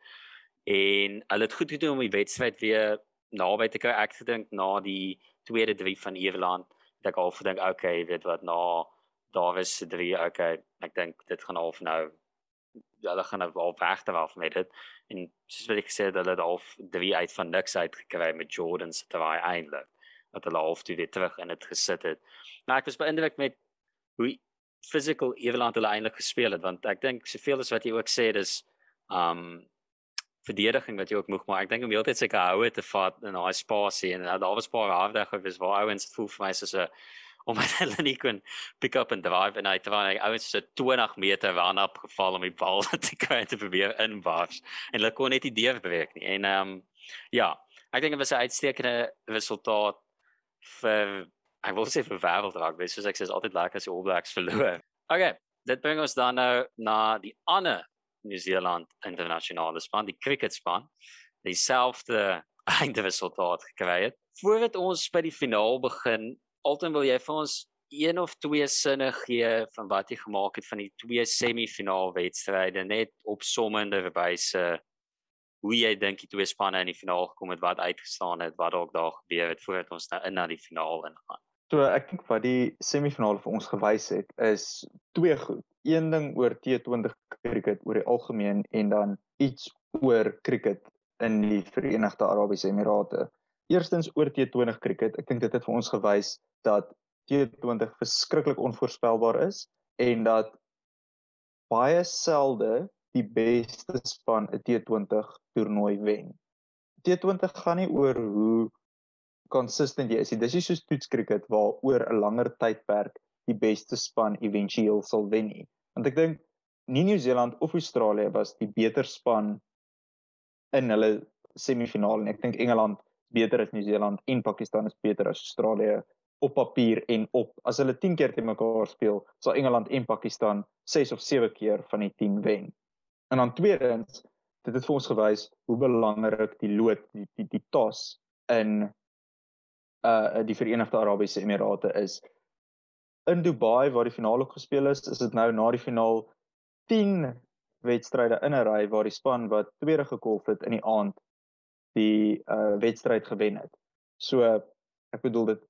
en hulle het goed gedoen om die wedstryd weer naby te kry. Ek dink na die tweede drie van Ierland, het ek al gedink okay, weet wat na daar was se drie okay. Ek dink dit gaan half nou hulle gaan nou al regter af met dit. En soos wat ek gesê het, hulle het al drie uit van niks uit gekry met Jordan se terwyl eintlik dat hulle half toe weer terug in dit gesit het. Maar ek was beïndruk met hoe physical Ierland hulle eintlik gespeel het. Want ek dink soveel as wat jy ook sê dis um verdediging wat jy ook moeg maar ek dink om heeltyd seker houe te vat in daai spasie en daar was 'n paar halfdag of is waar ouens voel vir my soos 'n omdat hulle nie kon pick up and drive en hy terwyl ouens so 20 meter run up geval om die bal te kry te probeer inwars en hulle kon net nie deur beweeg nie. En um ja ek dink dit was 'n uitstekende resultaat vir ek wil sê vir wêreldrak wees soos ek sê is altyd lekker as die All Blacks verloor. Okay, dit bring ons dan nou na die ander Nieu-Seeland internasionale span, die cricketspan, dieselfde eindresultaat gekry het. Voordat ons by die finaal begin, altyd wil jy vir ons een of twee sinne gee van wat jy gemaak het van die twee semifinaal wedstryde net opsommende wyse hoe jy dink die twee spanne in die finaal gekom het, wat uitgestaan het, wat dalk daar gebeur het voordat ons nou in na die finaal ingaan. So ek dink wat die semifinale vir ons gewys het is twee goed. Een ding oor T20 cricket oor die algemeen en dan iets oor cricket in die Verenigde Arabiese Emirate. Eerstens oor T20 cricket, ek dink dit het vir ons gewys dat T20 verskriklik onvoorspelbaar is en dat baie selde die beste span 'n T20 toernooi wen. T20 gaan nie oor hoe consistent jy is. Dis nie soos toetskriket waar oor 'n langer tydperk die beste span éventueel sal wen nie. Want ek dink nie Nieu-Seeland of Australië was die beter span in hulle semifinaal nie. Ek dink Engeland beter as Nieu-Seeland en Pakistan is beter as Australië op papier en op as hulle 10 keer te mekaar speel, sal Engeland en Pakistan 6 of 7 keer van die 10 wen. En dan tweedens, dit het vir ons gewys hoe belangrik die lood, die die, die toss in uh die Verenigde Arabiese Emirate is. In Dubai waar die finale gespeel is, is dit nou na die finaal 10 wedstryde in 'n ry waar die span wat tweede gekolf het in die aand die uh wedstryd gewen het. So ek bedoel dit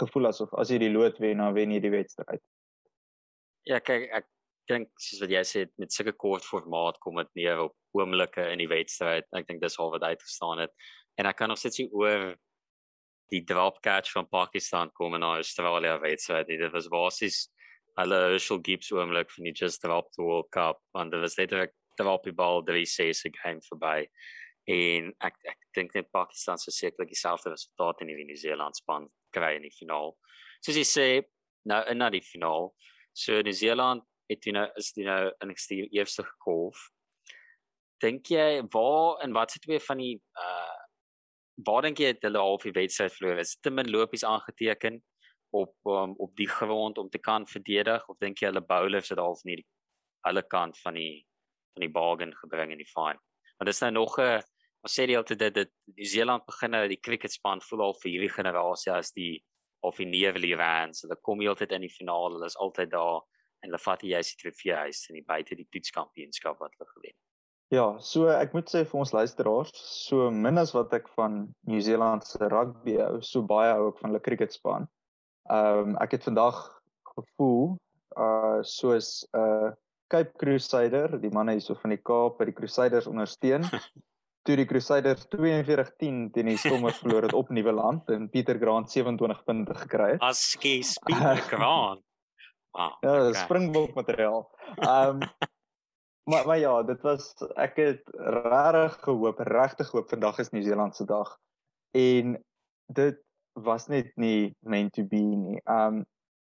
gevoel asof as jy die lood wen, dan wen jy die wedstryd. Ja, kyk ek dink soos wat jy sê met sulke kort formaat kom dit neer op oomblikke in die wedstryd. Ek dink dis al wat uitgestaan het. En ek kan nog steeds nie oor die drop catch van Pakistan kom in Australië wedstryd. Dit was basies hulle Herschel Gibbs oomblik van die just drop the World Cup want dit was letterlik drop die bal 3 6 game verby. En ek ek dink net Pakistan sou sekerlik dieselfde resultaat in die Nieu-Seeland span kry in die finaal. Soos jy sê, nou in na die finaal. So Nieu-Seeland het jy nou is jy nou in die eerste golf. Dink jy waar en wat se twee van die uh waar dink jy het hulle half die wedstryd verloor? Is te min lopies aangeteken op um, op die grond om te kan verdedig of dink jy hulle bowlers het half nie hulle kant van die van die bargain gebring in die fine? Want dit is nou nog 'n ons sê die altyd dit dit New Zealand begin nou die cricket span voel al vir hierdie generasie as die of die Neverly Rams. Hulle kom heeltyd in die finale, hulle is altyd daar en hulle vat die juiste trofee huis in die buite die toetskampioenskap wat hulle gewen. Ja, so ek moet sê vir ons luisteraars, so min as wat ek van Nieu-Seeland se rugby hou, so baie hou ek van hulle cricketspan. Ehm um, ek het vandag gevoel uh soos 'n uh, Cape Crusader, die manne hierso van die Kaap by die Crusaders ondersteun. toe die Crusaders 42-10 teen die Stormers verloor het op Nieuweland en Pieter Grant 27 punte gekry het. Askie Pieter Grant. Wow. Ja, okay. springbok materiaal. Ehm um, Maar maar ja, dit was ek het regtig gehoop, regtig gehoop vandag is Nieu-Seeland se dag. En dit was net nie meant to be nie. Um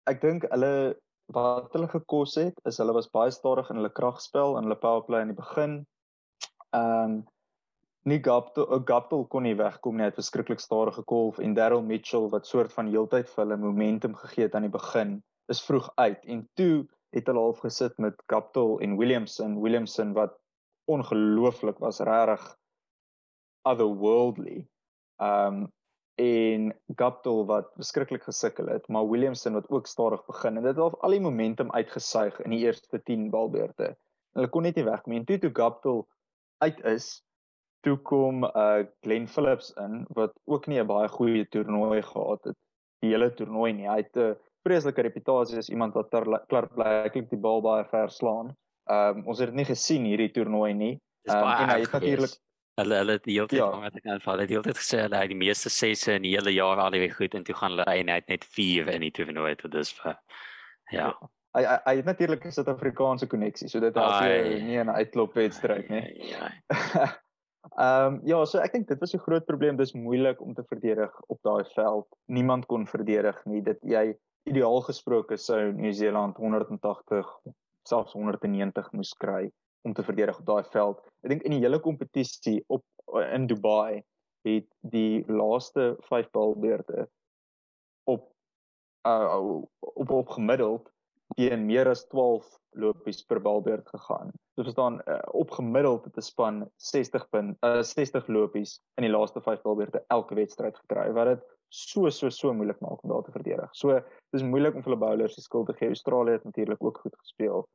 ek dink hulle wat hulle gekos het is hulle was baie stadig in hulle kragspel en hulle power play in die begin. Um nie Gaptel Gaptel kon nie wegkom nie, het verskriklik stadig gekolf en Daryl Mitchell wat soort van heeltyd vir hulle momentum gegee het aan die begin, is vroeg uit en toe het hulle half gesit met Capital en Williamson, Williamson wat ongelooflik was, regtig otherworldly. Um en Capital wat beskiklik gesukkel het, maar Williamson wat ook stadig begin en dit het al die momentum uitgesuig in die eerste 10 balbeurte. Hulle kon net nie wegkom nie. Toe toe Capital uit is, toe kom uh Glenn Phillips in wat ook nie 'n baie goeie toernooi gehad het die hele toernooi nie. Hy het 'n vreeslike reputasie as iemand wat klaarblyklik die bal baie ver slaan. Ehm um, ons het dit nie gesien hierdie toernooi nie. Um, en hy het natuurlik hulle hulle die hele tyd ja. met die aanval. Hulle het altyd gesê hulle het die meeste sesse in die hele jaar al die goed en toe gaan hulle net net 4 in die toernooi tot dis vir ja. ja. Hy hy, hy het natuurlik 'n Suid-Afrikaanse koneksie, so dit help jy nie 'n uitklopwedstryd nie. Ja. Ehm um, ja, so ek dink dit was 'n groot probleem. Dis moeilik om te verdedig op daai veld. Niemand kon verdedig nie. Dit jy ideaal gesproke sou New Zealand 180 selfs 190 moes kry om te verdedig op daai veld. Ek dink in die hele kompetisie op in Dubai het die laaste 5 balbeurte op uh op op gemiddeld teen meer as 12 lopies per balbeurt gegaan. So verstaan uh, op gemiddeld het 'n span 60 punt uh, 60 lopies in die laaste 5 balbeurte elke wedstryd gekry wat dit so so so moeilik maak om daar te verdedig. So dis moeilik om vir hulle bowlers die skuld te gee. Australië het natuurlik ook goed gespeel.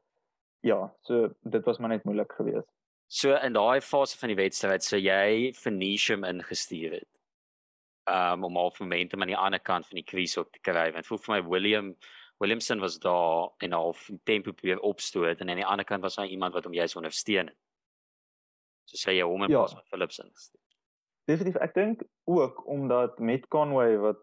Ja, so dit was maar net moeilik geweest. So in daai fase van die wedstryd sou jy Venetium ingestuur het. Um om al momentum aan die ander kant van die crease op te kry. Want voel vir my William Williamson was daar en half tempo probeer opstoot en aan die ander kant was daar iemand wat hom juist ondersteun het. So sê jy hom en ja. pas met Philipson. Definitief ek dink ook omdat met Conway wat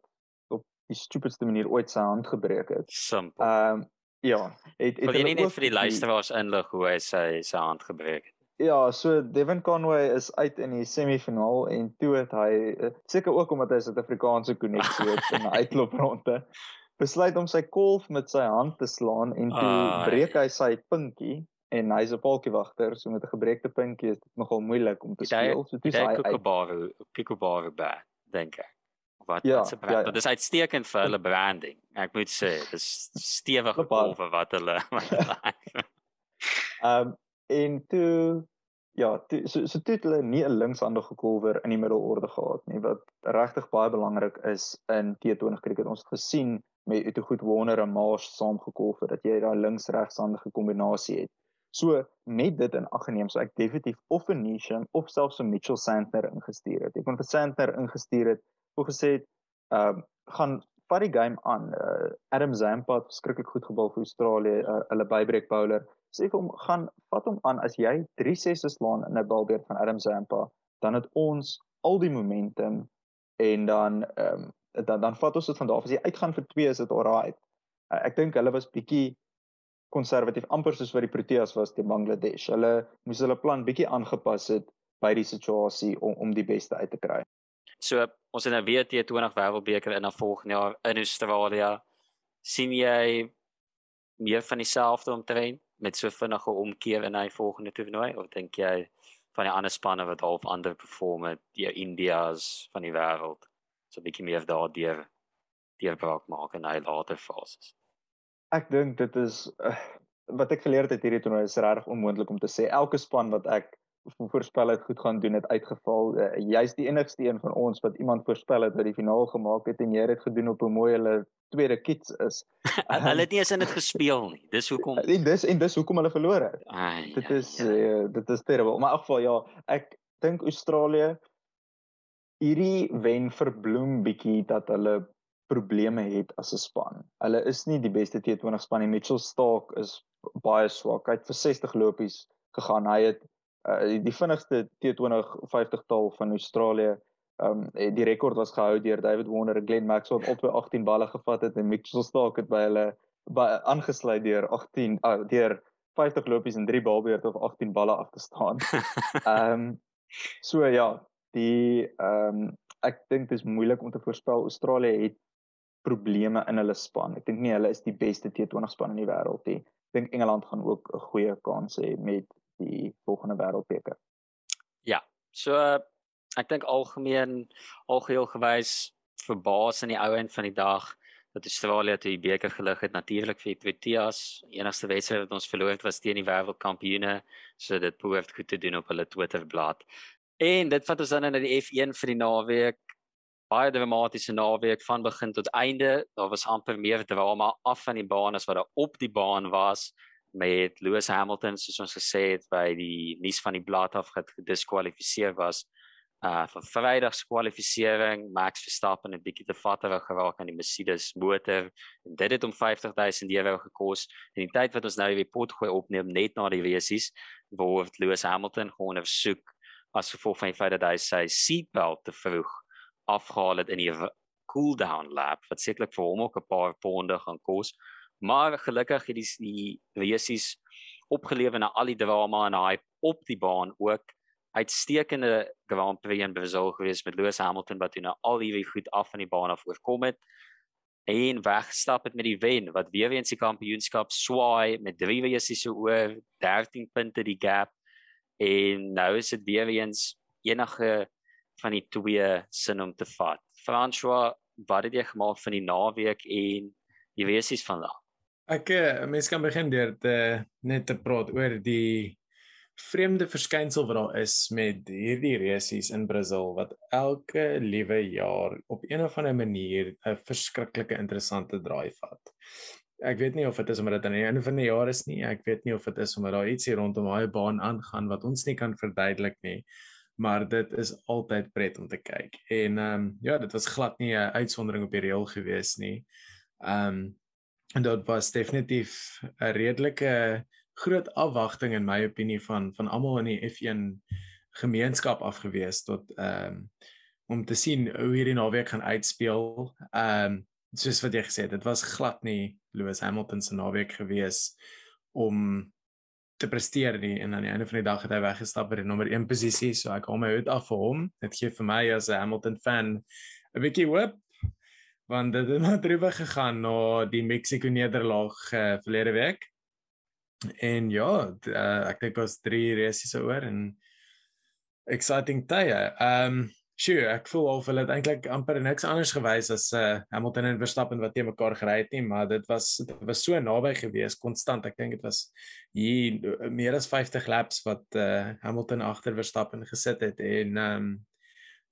op die stupidste manier ooit sy hand gebreek het. Simpel. Ehm um, ja, het het jy nie net vir die luisteraars inlig hoe hy sy sy hand gebreek het. Ja, so Devin Conway is uit in die semifinaal en toe het hy eh, seker ook omdat hy Suid-Afrikaanse koneksie het in 'n uitloopronde besluit om sy kolf met sy hand te slaan en toe ah, breek hy sy pinkie en hy's 'n paltjiewagter so met 'n gebreekte pinkie is dit nogal moeilik om te speel. So toe hy Kikobaru Kikobaru ba dink ek. Wat ja, wat se brand? ja, ja. dis uitstekend vir hulle branding ek moet sê. Dis stewige kolwe wat hulle ehm um, en toe ja toe, so so toe hulle nie 'n linkshandige kolwer in die middelorde gehad nie wat regtig baie belangrik is in T20 cricket. Ons het gesien met uit 'n goed wonder en maar saamgekolf het dat jy daai links-regshandige kombinasie het. So met dit in ag geneem, so ek definitief of 'n Nisham of selfs 'n Mitchell Santner ingestuur het. Ek kon vir Santner ingestuur het, hoe gesê het, ehm uh, gaan vat die game aan. Uh, Adam Zampa het skrikkelik goed gebal vir Australië, uh, hulle bybreek bowler. Sê vir hom gaan vat hom aan as jy 3 sesse slaan in 'n balbeurt van Adam Zampa, dan het ons al die momentum en dan ehm um, dan dan vat ons dit van daar af as jy uitgaan vir 2 is dit alraai. Uh, ek dink hulle was bietjie konservatief amper soos wat die Proteas was teen Bangladesh. Hulle moes hulle plan bietjie aangepas het by die situasie om om die beste uit te kry. So ons het nou weer T20 Wêreldbeker in 'n volgende jaar in Australië. sien jy meer van dieselfde omtrent met so vinnige omkeer in hy volgende toernooi of dink jy van die ander spanne wat half ander perform het, die Indias van die wêreld? so 'n bietjie meer daardeur deurbraak maak in hy later fases. Ek dink dit is uh, wat ek geleer het hierdie toernooi is regtig onmoontlik om te sê elke span wat ek voorspel het goed gaan doen het uitgeval. Uh, Jy's die enigste een van ons wat iemand voorspel het wat die finaal gemaak het en jy het dit gedoen op 'n mooi hulle tweede kits is. hulle het nie eens in dit gespeel nie. Dis hoekom En dis en dis hoekom hulle verloor het. Ai, dit is ja, ja. Uh, dit is terrible. Maar in geval ja, ek dink Australië hierdie wen verbloem bietjie dat hulle probleme het as 'n span. Hulle is nie die beste T20 span nie. Mitchell Stark is baie swak. Hy het vir 60 lopies gegaan. Hy het uh, die vinnigste T20 50-tal van Australië. Ehm um, die rekord was gehou deur David Warner en Glenn Maxwell wat op 18 balle gevat het en Mitchell Stark het by hulle by aangesluit deur 18 uh, deur 50 lopies en 3 balbeurte of 18 balle af te staan. Ehm um, so ja, die ehm um, ek dink dit is moeilik om te voorspel Australië het probleme in hulle span. Ek dink nie hulle is die beste T20 span in die wêreld nie. Ek dink Engeland gaan ook 'n goeie kans hê met die volgende wêreldbeker. Ja. So ek dink algemeen algeheel gewys verbaas in die ou end van die dag dat Australië toe die beker gelig het natuurlik vir Proteas. Enigste wedstryd wat ons verloor het was teen die wêreldkampioene. So dit behoort goed te doen op hulle Twitterblad. En dit vat ons dan na die F1 vir die naweek. Baie dramatiese naweek van begin tot einde. Daar was amper meer drama af van die baan as wat daar op die baan was met Lewis Hamilton soos ons gesê het by die nuus van die blad af gediskwalifiseer was uh van Vrydag se kwalifikasie Max Verstappen het bietjie te vatterig geraak aan die Mercedes motor en dit het hom 50000 euro gekos en die tyd wat ons nou weer pot gooi opneem net na die resies word Lewis Hamilton gewoon versoek as gevolg van die feit dat hy sy seatbelt te vroeg afgehaal het in die cool down lap wat sekerlik vir hom ook 'n paar ponde gaan kos. Maar gelukkig het die die resies opgelewe na al die drama en hype op die baan ook. Uitstekende Grand Prix in Brazil gewees met Lewis Hamilton wat nou al hierdie goed af van die baan af oorkom het en wegstap het met die wen wat weer eens die kampioenskap swaai met drie weesies so oor 13 punte die gap. En nou is dit weer eens enige van die twee sin om te vat. François, wat het jy gemaak van die naweek en die weesies vandag? Ek eh, mens kan begin deur te net te praat oor die vreemde verskynsel wat daar is met hierdie resies in Brasil wat elke liewe jaar op een of ander manier 'n verskriklike interessante draai vat. Ek weet nie of dit is omdat dit aan die einde van die jaar is nie. Ek weet nie of dit is omdat daar iets hier rondom daai baan aangaan wat ons nie kan verduidelik nie. Maar dit is altyd pret om te kyk. En ehm um, ja, dit was glad nie 'n uitsondering op die reël gewees nie. Ehm um, en dit was definitief 'n redelike groot afwagting in my opinie van van almal in die F1 gemeenskap afgewees tot ehm um, om te sien hoe hierdie naweek gaan uitspeel. Ehm um, soos wat jy gesê het, dit was glad nie Lewis Hamilton se naweek gewees om te presteer nie en aan die einde van die dag het hy weggestap by die nommer 1 posisie, so ek hom uit af vir hom. Dit gee vir my as 'n Hamilton fan 'n bietjie hoop want dit het maar droewig gegaan na die Mexico nederlaag uh, verlede week. En ja, uh, ek dink ons 3 races oor en exciting tye. Um, sure, ek voel of hulle het eintlik amper niks anders gewys as uh, Hamilton en Verstappen wat teen mekaar gery het nie, maar dit was dit was so naby gewees konstant. Ek dink dit was hier meer as 50 laps wat uh, Hamilton agter Verstappen gesit het en ehm um,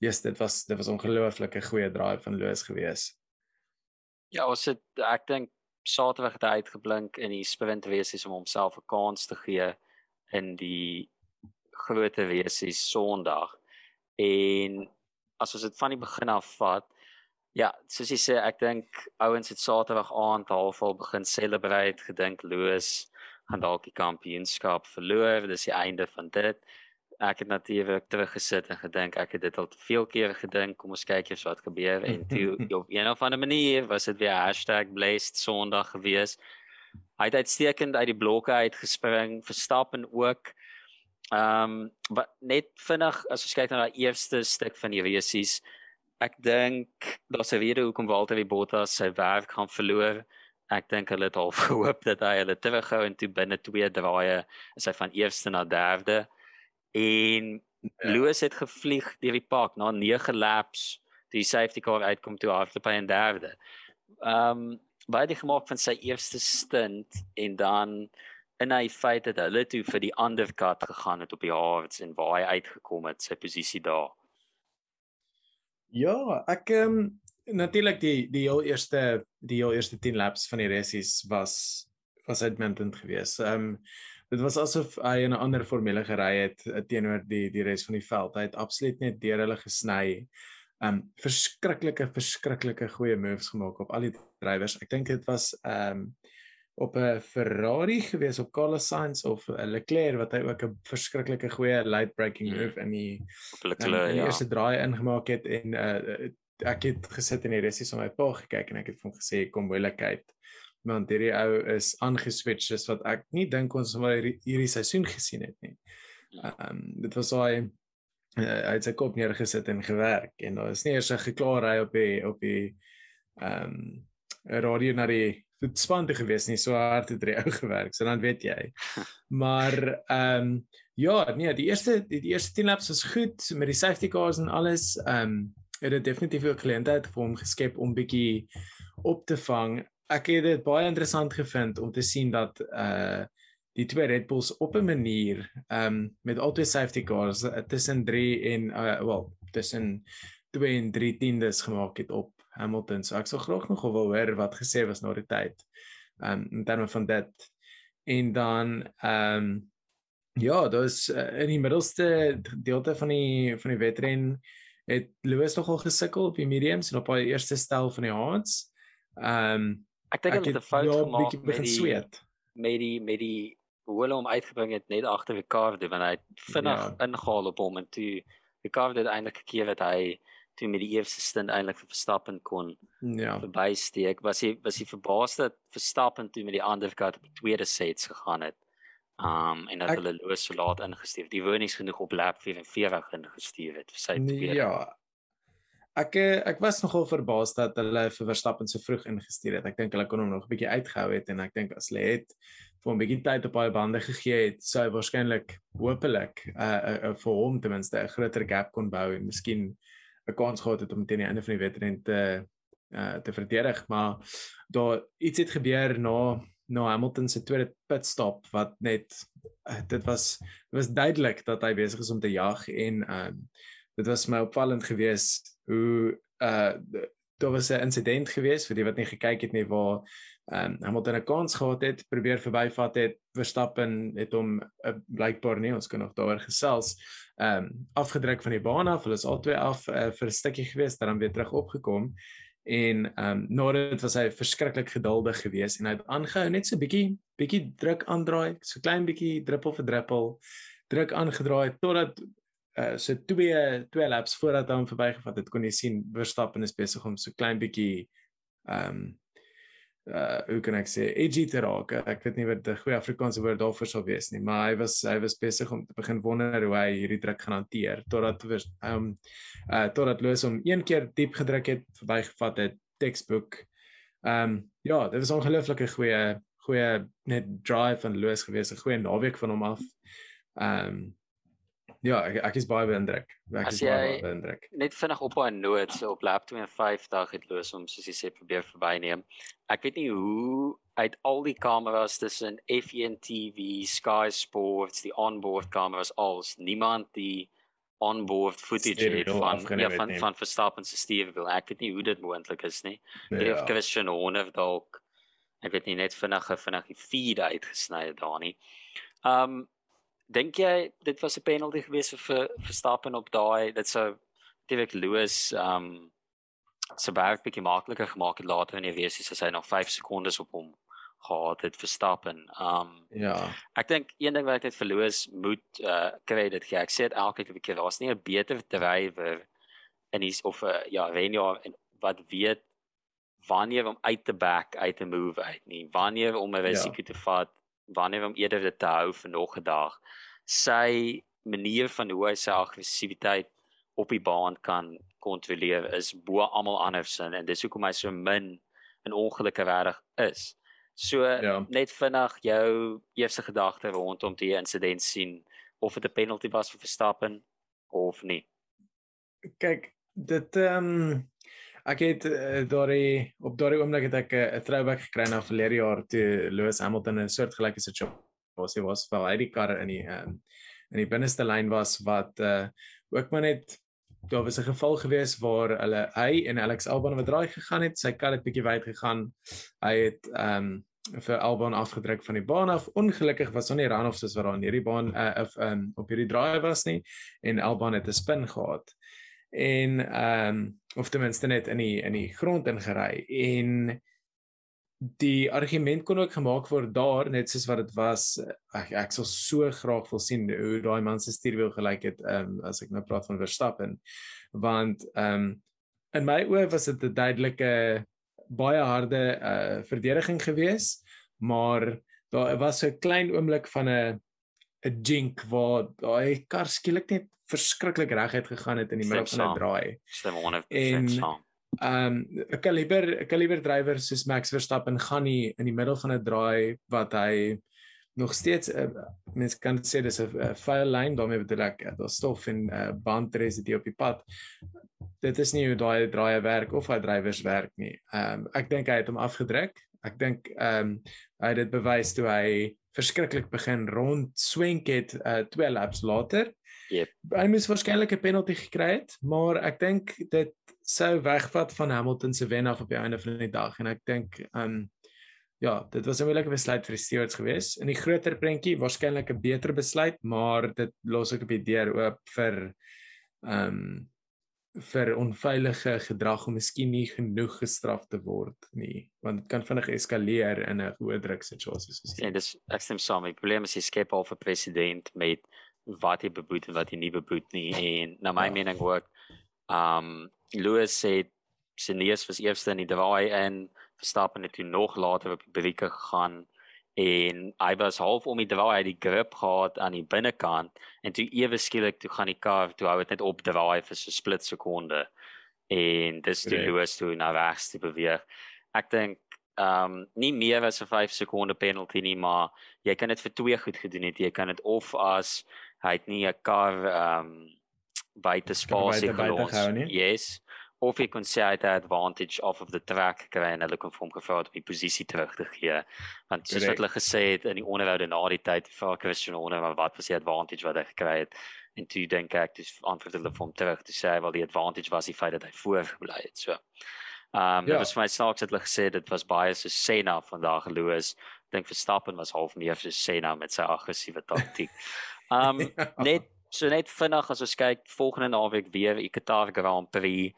yes, dit was dit was ongelooflike goeie draai van Lewis gewees. Ja, ons het ek dink Saterdag het hy uitgeblink in die sprint wesies om homself 'n kans te gee in die groot wesies Sondag. En as ons dit van die begin af vat, ja, soos jy sê, ek dink ouens het Saterdag aand halfvol begin celebrate, gedink Loos gaan dalk die kampioenskap verloor, dis die einde van dit. Ek het natuurlik teruggesit en gedink ek het dit al te veel kere gedink kom ons kyk eers wat gebeur. En toe op een of ander manier was dit weer #blessed sonderdag gewees. Hy het uitstekend uit die blokke uitgespring verstappen ook ehm um, net vinnig as ons kyk na daai eerste stuk van die resies ek dink daar's 'n rede hoekom Walter Bottas sy werk gaan verloor ek dink hulle het al gehoop dat hy hulle terughou en toe binne twee draaie is hy van eerste na derde en ja. Loos het gevlieg deur die park na 9 laps die safety car uitkom toe hardloop hy in derde. Ehm um, baie die gemaak van sy eerste stint en dan en hy feit dat hulle toe vir die ander kat gegaan het op die hards en waar hy uitgekom het sy posisie daar. Ja, ek ehm um, natuurlik die die heel eerste die heel eerste 10 laps van die races was was uitmuntend geweest. Ehm um, dit was asof hy in 'n ander formule gery het eh, teenoor die die res van die veld. Hy het absoluut net deur hulle gesny. Um verskriklike verskriklike goeie moves gemaak op al die drywers. Ek dink dit was um op 'n Ferrari gewees op Carlos Sainz of Leclerc wat hy ook 'n verskriklike goeie late braking hmm. move in die Leclerc ja. eerste draai ingemaak het en uh ek het gesit in die resies om my pa gekyk en ek het vir hom gesê kom moeilikheid want hierdie ou is aangeswitch soos wat ek nie dink ons maar hierdie seisoen gesien het nie. Ja. Ehm um, dit was hy uh, hy het sy kop neergesit en gewerk en daar is nie eers 'n geklaar hy op die op die ehm um, radio na die span te gewees nie so hard het hy ou gewerk so dan weet jy. Maar ehm um, ja, nee, die eerste die, die eerste 10 laps was goed met die safety cars en alles. Ehm um, het dit definitief 'n geleentheid vir hom geskep om bietjie op te vang ek het dit baie interessant gevind om te sien dat uh die twee Red Bulls op 'n manier um met al twee safety cars tussen 3 en uh wel tussen 2 en 3 tiendes gemaak het op Hamilton. So ek sou graag nog wil hoor wat gesê was na die tyd. Um in terme van dit en dan um Ja, daar's uh, in die middelste gedeelte van die van die wedren het Lewis nogal gesukkel op die mediums en op haar eerste stel van die hards. Ehm um, ek dink hulle het 'n fout ja, gemaak met die sweet. met die met die hoe hulle hom uitgebring het net agter Ricardo want hy het vinnig ja. ingehaal op hom en toe Ricardo het eintlik gekeer dat hy toe met die eerste stint eintlik vir Verstappen kon Ja. verbysteek was hy was hy verbaas dat Verstappen toe met die ander kant op die tweede sets gegaan het. Um en dat Ek- hulle Lewis so laat ingestuur het. Die wou nie genoeg op lap 44 ingestuur het vir sy tweede. Ja. Ek eh, ek was nogal verbaas dat hulle vir Verstappen so vroeg ingestuur het. Ek dink hulle kon hom nog 'n bietjie uitgehou het en ek dink as hulle het vir hom 'n bietjie tyd op daai bande gegee het, sou hy waarskynlik hopelik uh, uh, uh vir hom ten minste 'n groter gap kon bou en miskien 'n kans gehad het om teen die einde van die wedren te uh te verdedig, maar daar iets het gebeur na na Hamilton se tweede pitstop wat net uh, dit was dit was duidelik dat hy besig is om te jag en um dit was my opvallend geweest hoe uh daar was 'n insident geweest vir die wat nie gekyk het nie waar um Hamilton 'n kans gehad het probeer verbyvat het Verstappen het hom uh, blykbaar nie ons kan nog daaroor gesels um afgedruk van die baan af hulle is albei af uh, vir 'n stukkie geweest dan weer terug opgekom. En um na dit was hy verskriklik geduldig geweest en hy het aangehou net so bietjie bietjie druk aandraai so klein bietjie druppel vir druppel druk aangedraai totdat uh so twee twee laps voordat hy hom verbygevat het kon jy sien Verstappen is besig om so klein bietjie um uh hoe kan ek sê edgy te raak. Ek weet nie wat die goeie Afrikaanse woord daarvoor sou wees nie maar hy was hy was besig om te begin wonder hoe hy hierdie druk gaan hanteer totdat vers- um uh totdat Lewis hom een keer diep gedruk het verbygevat het textbook um ja dit was ongelooflike goeie goeie net drive van Lewis gewees 'n goeie naweek van hom af. Um ja ek, ek is baie beïndruk ek As is baie, beïndruk Net vinnig op haar noot so op lap 52 het Lewis hom soos jy sê probeer verbyneem. Ek weet nie hoe uit al die kameras tussen F1 TV, Sky Sports, die onboard kameras als niemand die onboard footage het van ja van nie. van Verstappen se stuurwiel. Ek weet nie hoe dit moontlik is nie. Nie ja. of Christian Horner dalk ek weet nie net vinnige vinnige feed uitgesny het daar nie. Um dink jy dit was 'n penalty geweest vir Ver- Verstappen op daai dit sou Dirk Lewis um se werk bietjie makliker gemaak het later in die race as hy nog 5 sekondes op hom gehad het Verstappen. Um ja ek dink een ding wat ek net vir Lewis moet uh kry dit gee. Ek sê dit elke keer daar's nie 'n beter drywer in die of 'n uh, ja, Renjaar en wat weet wanneer om uit te back uit te move uit nie. Wanneer om 'n risiko te vat, wanneer om eerder dit te hou vir nog 'n dag. Sy manier van hoe hy sy aggressiwiteit op die baan kan kontroleer is bo almal anders en dis hoekom hy so min in ongelukke regtig is. So Ja. net vinnig jou eerste gedagte rondom die insident sien of dit 'n penalty was vir Verstappen of nie. kyk dit ehm um, ek het uh, daardie op daardie oomblik het ek 'n uh, throwback gekry na verlede jaar toe Lewis Hamilton 'n soortgelyke situasie was waar hy die kar in die um, in die binneste lyn was wat uh ook maar net daar was 'n geval gewees waar hulle hy en Alex Albon wat draai gegaan het sy kar het bietjie wyd gegaan hy het um, vir Albon afgedruk van die baan af ongelukkig was daar nie runoffs soos wat daar in hierdie baan uh, of um, op hierdie draai was nie en Albon het 'n spin gehad en um, of ten minste net in die in die grond ingery. En die argument kon ook gemaak word daar net soos wat dit was ek ek sal so graag wil sien hoe daai man se stuurwiel gelyk het um, as ek nou praat van Verstappen. Want ehm um, in my oë was dit 'n duidelike baie harde uh verdediging gewees maar daar was 'n klein oomblik van 'n 'n jink waar daai kar skielik net verskriklik reguit gegaan het in die middel van 'n draai. Stem 100% En- saam. Ehm um, 'n kaliber 'n kaliber drywer soos Max Verstappen gaan nie in die middel van 'n draai wat hy nog steeds uh, mens kan sê dis 'n file line daarmee bedoel ek uh, daar stof en uh, bandresidue op die pad. Dit is nie hoe daai draaie werk of hy drywers werk nie. Ehm um, ek dink hy het hom afgedruk. Ek dink ehm um, hy het dit bewys toe hy verskriklik begin rond swenk het uh, twee laps later. Yep. Hy moes waarskynlik 'n penalty gekry het, maar ek dink dit sou wegvat van Hamilton se wen af op die einde van die dag en ek dink um ja, dit was 'n moeilike besluit vir die Stewards geweest. In die groter prentjie waarskynlik 'n beter besluit, maar dit los ook op die deur oop vir um, vir onveilige gedrag om miskien nie genoeg gestraf te word nie want dit kan vinnig eskaleer in 'n hoë druk situasie soos hier. Ja, dis ek stem saam. Die probleem is jy skep al vir president met wat hy beboet en wat hy nie beboet nie en na my ja. mening ook um Lewis sê Senius was eerste in die draai en Verstappen het toe nog later op die brieke gegaan en hy was half om die draai uit die grip gehad aan die binnekant en toe ewe skielik toe gaan die kar toe hou dit net op draai vir so 'n split sekonde en dis toe nee. Lewis toe na regs te beweeg. Ek dink ehm um, nie meer as 'n 5 sekonde penalty nie, maar jy kan dit vir twee goed gedoen het. Jy kan dit of as hy het nie 'n kar ehm um, buite spasie gelos. Yes of hy kon sê hy het 'n advantage off of the track gekry en hulle kon vir hom gevra het om die posisie terug te gee. Want soos wat hulle gesê het in die onderhoude na die tyd vir Christian Horner, maar wat was die advantage wat hy gekry het? En toe dink ek dis antwoord hulle vir hom terug te sê wel die advantage was die feit dat hy voor gebly het. So. Ehm um, ja. dit was my snaaks het hulle gesê dit was baie so Senna vandag Lewis. Dink Verstappen was half meer so Senna met sy aggressiewe taktiek. Ehm um, ja. net so net vinnig as ons kyk volgende naweek weer Qatar Grand Prix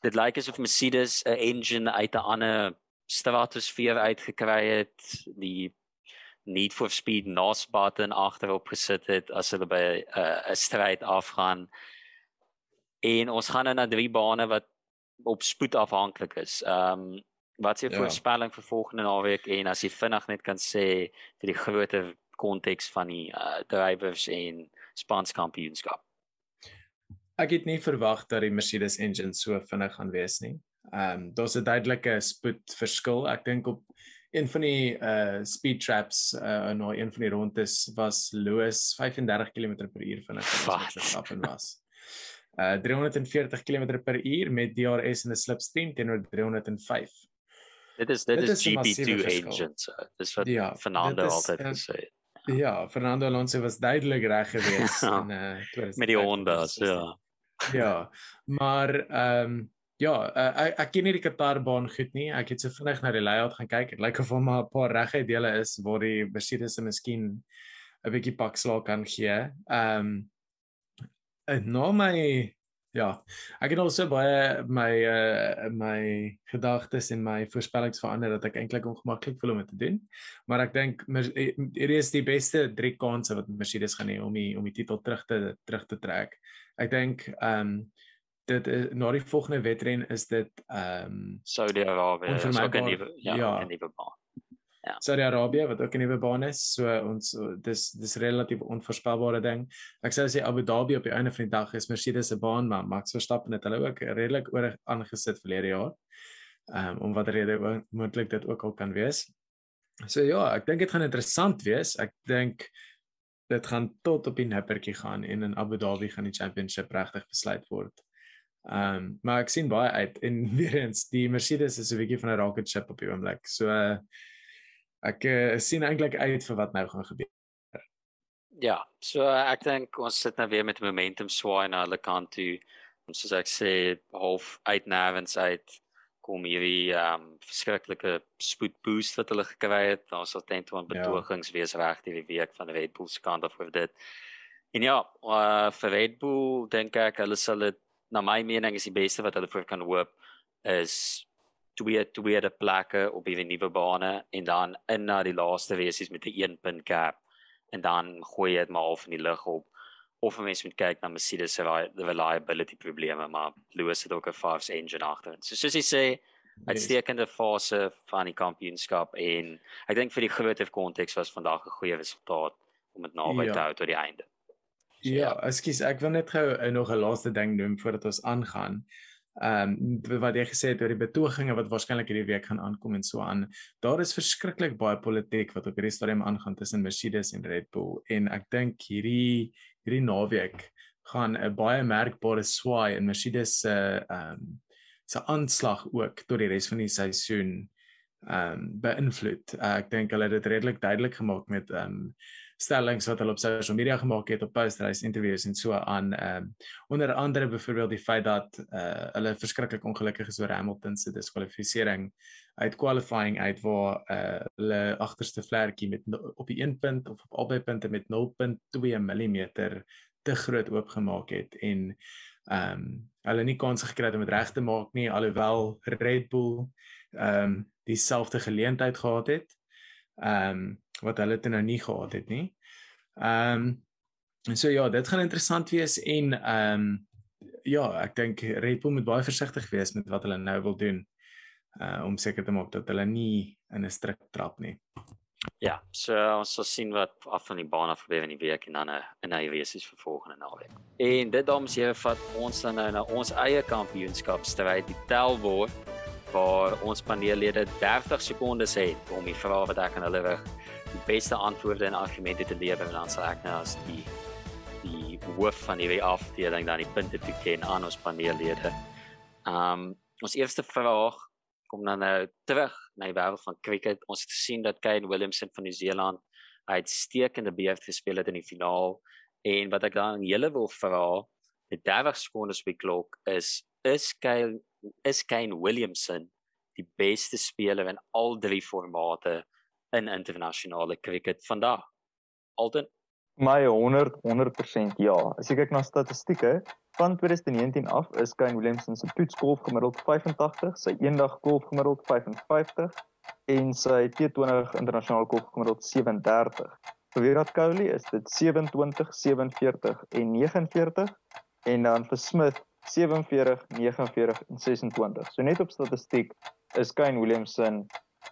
dit lyk asof Mercedes 'n engine uit 'n ander stratosfeer uitgekry het die need for speed nos button agterop gesit het as hulle by 'n uh, stryd afgaan en ons gaan nou na drie bane wat op spoed afhanklik is. Ehm um, wat is jou ja. voorspelling vir volgende naweek en as jy vinnig net kan sê vir die groter konteks van die uh, drivers en spanskampioenskap ek het nie verwag dat die Mercedes engine so vinnig gaan wees nie. Ehm um, daar's 'n duidelike spoedverskil. Ek dink op een van die uh speed traps uh nou een van die rondes was Lewis 35 km/h vinniger as Verstappen was. Uh 340 km/h met DRS en 'n slipstream teenoor 305. Dit is dit, dit is, is GP2 engine. So. Dis wat ja, Fernando is, altyd uh, gesê het. Ja, Fernando Alonso was duidelik reg geweest in uh met die Honda, ja ja, maar ehm um, ja, uh, ek, ek ken nie die Qatar baan goed nie. Ek het so vinnig na die layout gaan kyk. Dit lyk of hom 'n paar reguit dele is waar die Mercedes se miskien 'n bietjie pak slaag kan gee. Ehm um, nou my ja, ek het al so baie my uh my gedagtes en my voorspellings verander dat ek eintlik ongemaklik voel om dit te doen. Maar ek dink hierdie is die beste drie kansse wat Mercedes gaan hê om die om die titel terug te terug te trek ek dink ehm um, dit is na die volgende wedren is dit ehm um, Saudi-Arabië is ook 'n nuwe ja, ja 'n nuwe baan. Ja. Saudi-Arabië wat ook 'n nuwe baan is, so ons dis dis relatief onvoorspelbare ding. Ek sou sê Abu Dhabi op die einde van die dag is Mercedes se baan, maar Max Verstappen het hulle ook redelik oor aangesit verlede jaar. Ehm um, om watter rede moontlik dit ook al kan wees. So ja, ek dink dit gaan interessant wees. Ek dink dit gaan tot op die nippertjie gaan en in Abu Dhabi gaan die championship regtig besluit word. Ehm um, maar ek sien baie uit en weer eens die Mercedes is 'n bietjie van 'n rocket ship op die oomblik. So uh, ek uh, sien eintlik uit vir wat nou gaan gebeur. Ja, so uh, ek dink ons sit nou weer met momentum swaai na hulle kant toe. Soos ek sê half uit nervens uit kom hierdie ehm um, verskriklike spoed boost wat hulle gekry het. Daar sal teen toe 'n betogings ja. wees reg die week van Red Bull se kant af oor dit. En ja, uh, vir Red Bull dink ek hulle sal dit na my mening is die beste wat hulle vir kan hoop is twee twee die plekke op die nuwe bane en dan in na die laaste races met 'n 1 punt gap en dan gooi jy dit maar af in die lug op of mens moet kyk na Mercedes se reliability probleme maar Lewis het ook 'n fast engine agter. So soos jy sê, uitstekende fase van die kampioenskap en ek dink vir die groter konteks was vandag 'n goeie resultaat om dit naby ja. te hou tot die einde. So, ja, ja, ekskuus, ek wil net gou uh, nog 'n laaste ding noem voordat ons aangaan. Ehm um, wat jy gesê het oor die betoginge wat waarskynlik hierdie week gaan aankom en so aan. Daar is verskriklik baie politiek wat op hierdie stadium aangaan tussen Mercedes en Red Bull en ek dink hierdie hierdie naweek gaan 'n baie merkbare swaai in Mercedes se ehm um, se aanslag ook tot die res van die seisoen ehm um, beïnvloed. Uh, ek dink hulle het dit redelik duidelik gemaak met ehm um, stellings wat hulle op social media gemaak het op post-race interviews en so aan ehm um, onder andere byvoorbeeld die feit dat uh, hulle verskriklik ongelukkig is oor Hamilton se diskwalifisering uit qualifying uit waar uh, hulle agterste vlekkie met op die 1 punt of op albei punte met 0.2 mm te groot oopgemaak het en ehm um, hulle nie kans gekry het om dit reg te maak nie alhoewel Red Bull ehm um, dieselfde geleentheid gehad het. Ehm um, wat hulle te nou nie gehad het nie. Ehm um, en so ja, dit gaan interessant wees en ehm um, ja, ek dink Red Bull moet baie versigtig wees met wat hulle nou wil doen uh om seker te maak dat hulle nie in 'n strik trap nie. Ja, so ons sal sien wat af van die baan af gebeur in die week en dan 'n 'n nuwe wesies vir volgende naweek. En dit dames en here vat ons dan nou na ons eie kampioenskap stryd die Telbor waar ons paneellede 30 sekondes het om die vrae wat ek aan hulle rig die beste antwoorde en argumente te lewer en dan sal ek nou as die die hoof van die afdeling dan die punte toeken aan ons paneellede. Um ons eerste vraag kom dan nou terug na die wêreld van cricket. Ons het gesien dat Kane Williamson van Nieu-Seeland uitstekende beurt gespeel het in die finaal en wat ek dan julle wil vra, die 30 sekondes op die klok is is Kane is Kane Williamson die beste speler in al drie formate in internasionale cricket vandag. Alton my 100 100% ja. As jy kyk na statistieke van 2019 af is Kane Williamson se toetsgolf gemiddeld 85, sy eendag golf gemiddeld 55 en sy T20 internasionale golf gemiddeld 37. Vir Virat Kohli is dit 27, 47 en 49 en dan vir Smith 47, 49 en 26. So net op statistiek is Kane Williamson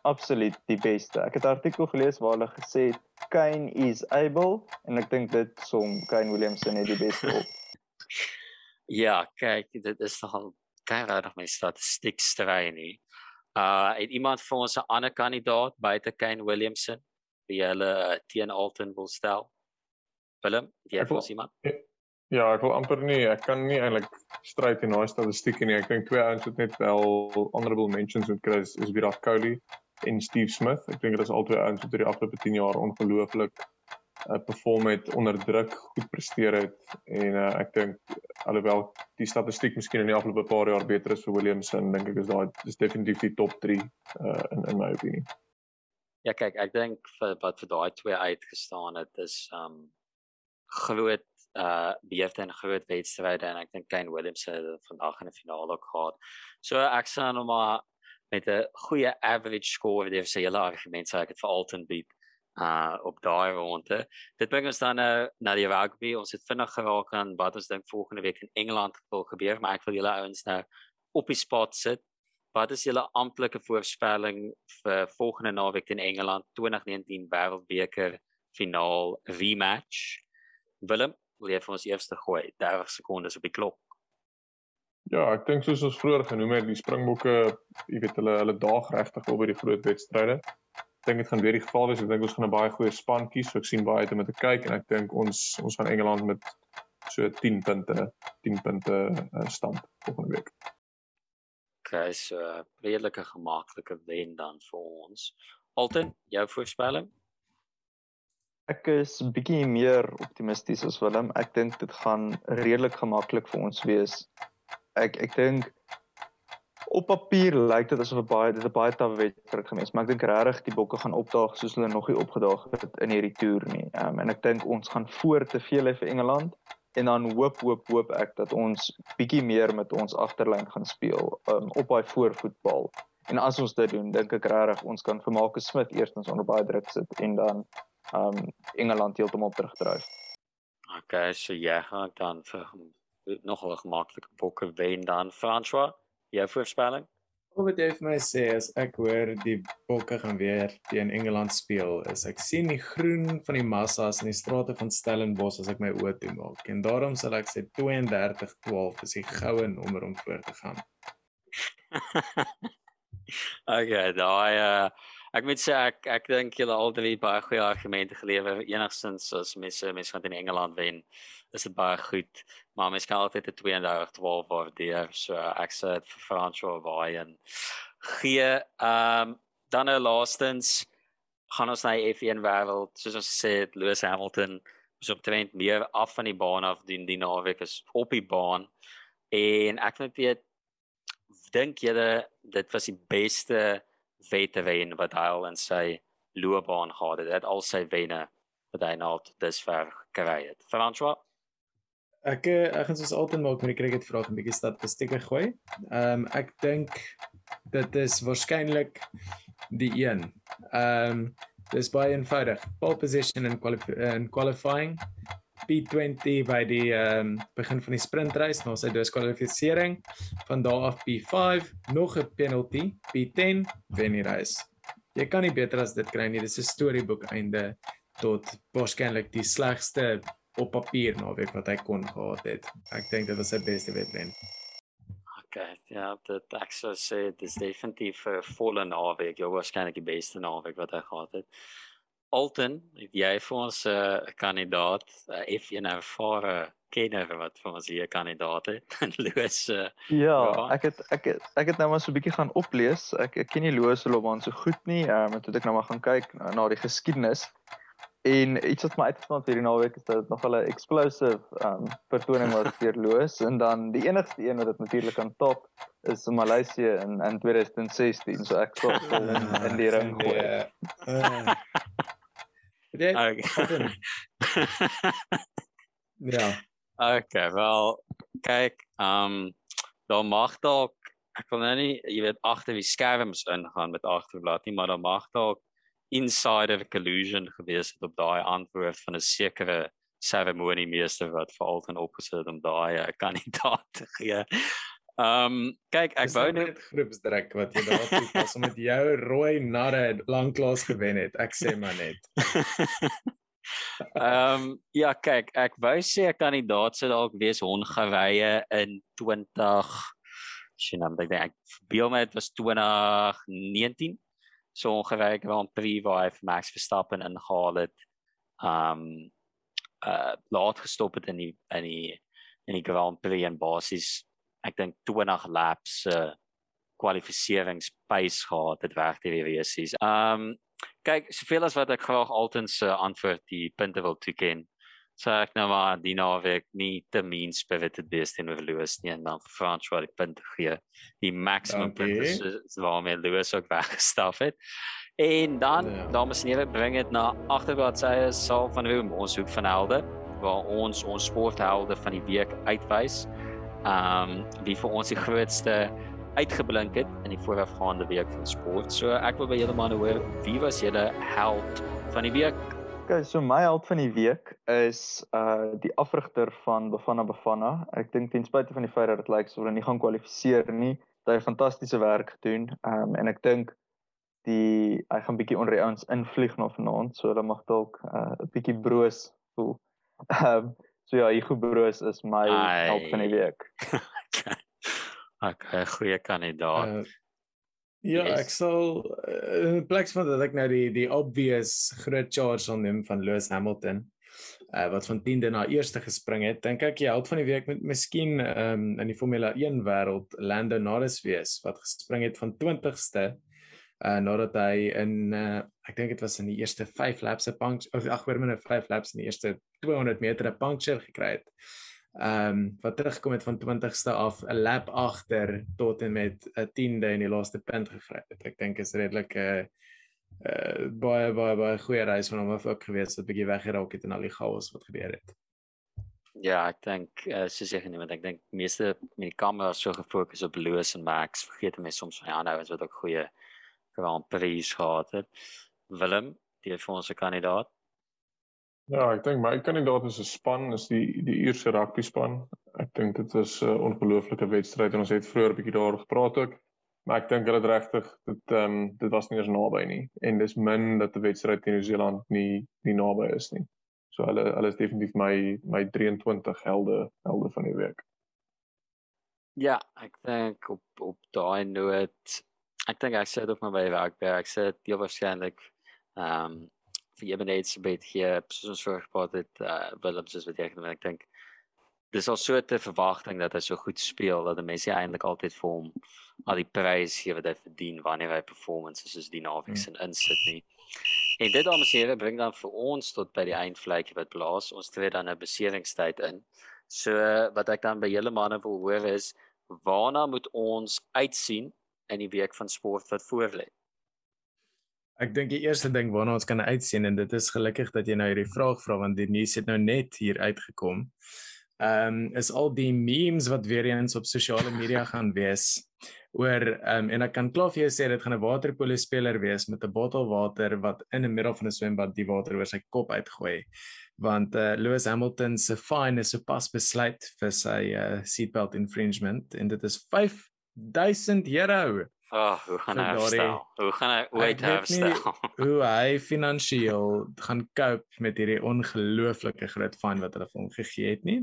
absoluut die beste. Ek het 'n artikel gelees waar hulle gesê het Kane is able en ek dink dit som Kane Williamson net die beste op. ja, kyk, dit is nogal kan raak my statistiek strei nie. Uh het iemand vir ons 'n ander kandidaat buite Kane Williamson wie hulle teen Alton wil stel? Willem, jy het ons iemand? Ja, ek wil amper nie, ek kan nie eintlik stryd in daai statistieke nie. Ek dink twee ouens wat net wel honorable mentions moet kry is Virat Kohli en Steve Smith. Ek dink dit is albei ouens wat oor die afgelope 10 jaar ongelooflik uh, perform het onder druk, goed presteer het en uh, ek dink alhoewel die statistiek miskien in die afgelope paar jaar beter is vir Williamson, dink ek is daai is definitief die top 3 uh, in in my opinie. Ja kyk, ek dink vir wat vir daai twee uitgestaan het is um groot uh beerte en groot wedstryde en ek dink Kane Williamson het vandag in die finale gehad. So ek sê nou maar met 'n goeie average score jy sê julle argument sê ek het vir Alton beat uh op daai ronde. Dit bring ons dan nou na die rugby. Ons het vinnig geraak aan wat ons dink volgende week in Engeland wil gebeur, maar ek wil julle ouens nou op die spot sit. Wat is julle amptelike voorspelling vir volgende naweek in Engeland 2019 Wêreldbeker finaal rematch? Willem, wil jy vir ons eerste gooi 30 sekondes op die klok? Ja, ek dink soos ons vroeër genoem het, die Springbokke, jy weet hulle hulle daag regtig op by die groot wedstryde. Ek dink dit gaan weer die geval wees. Ek dink ons gaan 'n baie goeie span kies. So ek sien baie uit om te kyk en ek dink ons ons van Engeland met so 10 punte, 10 punte uh, stand volgende week. Okay, so redelike gemaaklike wen dan vir ons. Alton, jou voorspelling? Ek is bietjie meer optimisties as Willem. Ek dink dit gaan redelik gemaklik vir ons wees ek ek dink op papier lyk dit asof 'n baie dit 'n baie tawe wedstryd gewees, maar ek dink regtig die bokke gaan opdaag soos hulle nog nie opgedaag het in hierdie toer nie. Um, en ek dink ons gaan voor te veel hê vir Engeland en dan hoop hoop hoop ek dat ons bietjie meer met ons agterlyn gaan speel um, op daai voorvoetbal. En as ons dit doen, dink ek regtig ons kan vir Marcus Smith eerstens onder baie druk sit en dan um Engeland heeltemal terugdryf. Okay, so ja, dan vir nogal 'n gemaklike bokke wen dan François. Jou voorspelling? Wat jy vir my sê is ek hoor die bokke gaan weer teen Engeland speel. Is ek sien die groen van die massas in die strate van Stellenbosch as ek my oë toe maak. En daarom sal ek sê 32-12 is die goue nommer om voor te gaan. okay, daai uh ek moet sê ek ek dink julle al drie baie goeie argumente gelewer enigstens as mense mense gaan in Engeland wen is dit baie goed maar mens kan altyd 'n 32 12 waardeer so ek sê dit vir François Vaai en gee ehm um, dan nou laastens gaan ons na die F1 wêreld. Soos ons sê, Lewis Hamilton is op trend meer af van die baan af doen die naweek is op die baan. En ek net weet dink julle dit was die beste wetterwen wat hy al in sy loopbaan gehad het. Dit al sy wenne wat hy nou tot dusver gekry het. François Ek eh, ek gaan soos altyd maak met die cricket vraag 'n bietjie statistieke gooi. Ehm um, ek dink dit is waarskynlik die een. Ehm um, dis baie eenvoudig. Pole position in, quali in qualifying P20 by die um, begin van die sprintreis na sy diskwalifisering van daar af P5 nog 'n penalty P10 wen die reis. Jy kan nie beter as dit kry nie. Dis 'n storieboek einde tot waarskynlik die slegste op papier naweek wat hy kon gehad het. Ek dink dit was sy beste wedren. Okay, ja, dit ek sou sê dit is definitief 'n volle naweek. Jy waarskynlik die beste naweek wat hy gehad het. Alton, jy vir ons 'n uh, kandidaat, uh, F1 ervare kenner wat vir ons hier kandidaat het. Loos. Uh, ja, ja, ek het ek het ek het nou maar so 'n bietjie gaan oplees. Ek ek ken nie Loos se loopbaan so goed nie. Ehm um, toe ek nou maar gaan kyk na, na die geskiedenis. En iets wat my uitgestaan het hierdie naweek is dat dit nog 'n explosive um vertoning was deur Loos en dan die enigste een wat dit natuurlik kan top is Maleisië in in 2016 so ek stop in, in die ring gooi. Ja. Ja. Okay, wel kyk, um daar mag dalk ek wil nou nie jy weet agter die skerms ingaan met agterblad nie, maar daar mag dalk inside of a collusion gewees het op daai antwoord van 'n sekere seremoniemeester wat vir altyd opgesit om daai uh, kandidaat te gee. Ehm um, kyk ek wou nou net groepsdruk wat jy daar toepas om met jou rooi narre lanklaas gewen het. Ek sê maar net. Ehm um, ja kyk ek wou sê 'n kandidaat sou dalk wees Hongarye in 20 sien dan dink ek Bielmet was 2019 so ongeveer Grand Prix waar hy vir Max Verstappen ingehaal het. Um uh laat gestop het in die in die in die Grand Prix en basies ek dink 20 laps uh kwalifikasieringspace gehad het werk die WWC's. Um kyk, soveel as wat ek graag altens se uh, antwoord die punte wil toeken So ek nou maar die naweek nie te mean spirited wees teenoor Lewis nie en dan vir Frans wat ek punt gee. Die maximum punte is, is waarmee Lewis ook weggestaf het. En dan ja. dames en here bring dit na agterbladsye sal van hoe ons hoek van helde waar ons ons sporthelde van die week uitwys. Um wie vir ons die grootste uitgeblink het in die voorafgaande week van sport. So ek wil by julle manne hoor, wie was julle held van die week? Okay, so my held van die week is uh die afrigter van Bafana Bafana. Ek dink ten spyte van die feit dat dit lyk so hulle nie gaan kwalifiseer nie, het hy fantastiese werk gedoen. Um en ek dink die hy gaan bietjie onder die ouens invlieg na vanaand, so hulle mag dalk 'n uh, bietjie broos voel. Um so ja, Hugo Broos is my Ai. held van die week. okay, goeie kandidaat. Uh, Ja, yes. ek sal eh, in plek van dat ek nou die die obvious groot charge hom van Lewis Hamilton uh, wat van 10de na eerste gespring het, dink ek jy held van die week met miskien um, in die Formule 1 wêreld Lando Norris wees wat gespring het van 20ste uh, nadat hy in uh, ek dink dit was in die eerste 5 laps 'n puncture ag, hoor my nou 5 laps in die eerste 200 meter 'n puncture gekry het ehm um, wat terugkom het van 20ste af 'n lap agter tot en met 'n 10de in die laaste punt gegryp het. Ek dink is redelik 'n uh, uh, baie baie baie goeie reis van hom af ook gewees wat bietjie weggeraak het in al die chaos wat gebeur het. Ja, ek dink uh, soos jy genoem het, ek dink meeste met die kameras so gefokus op Lewis en Max, vergeet mense soms van ja, nou is wat ook goeie Grand Prix gehad het. Willem, die vir ons kandidaat Ja, ek dink my kandidaat is 'n span, is die die Ierse rugby span. Ek dink dit is 'n ongelooflike wedstryd en ons het vroeër 'n bietjie daaroor gepraat ook. Maar ek dink hulle het regtig dit ehm um, dit was nie eens naby nie en dis min dat 'n wedstryd teen Nieu-Seeland nie nie naby is nie. So hulle hulle is definitief my my 23 helde helde van die week. Ja, ek dink op op daai noot ek dink ek sê dit ook maar by rugby. Ek sê dit heel waarskynlik ehm um, vir Ebenezer se bet hier soos ons voor gepraat het uh Willems is wat ek dink ek dink dis al so 'n verwagting dat hy so goed speel dat mense eintlik altyd vir hom al die prys gee wat hy verdien wanneer hy performances soos die naweek se hmm. insit nie. En dit dames en here bring dan vir ons tot by die eindvlekkie wat blaas. Ons tree dan 'n beseringstyd in. So wat ek dan by julle manne wil hoor is waarna moet ons uitsien in die week van sport wat voorlê? Ek dink die eerste ding waarna ons kan uitsien en dit is gelukkig dat jy nou hierdie vraag vra want die nuus het nou net hier uitgekom. Ehm um, is al die memes wat weer eens op sosiale media gaan wees oor ehm um, en ek kan klaar vir jou sê dit gaan 'n waterpolo speler wees met 'n bottel water wat in die middel van 'n swembad die water oor sy kop uitgooi want uh, Lewis Hamilton se fine is sopas besluit vir sy uh, seatbelt infringement en dit is 5000 euro. Oh, hoe gaan hy herstel? Hoe gaan hy ooit herstel? Hoe hy finansiëel gaan cope met hierdie ongelooflike groot fine wat hulle vir hom gegee het nie.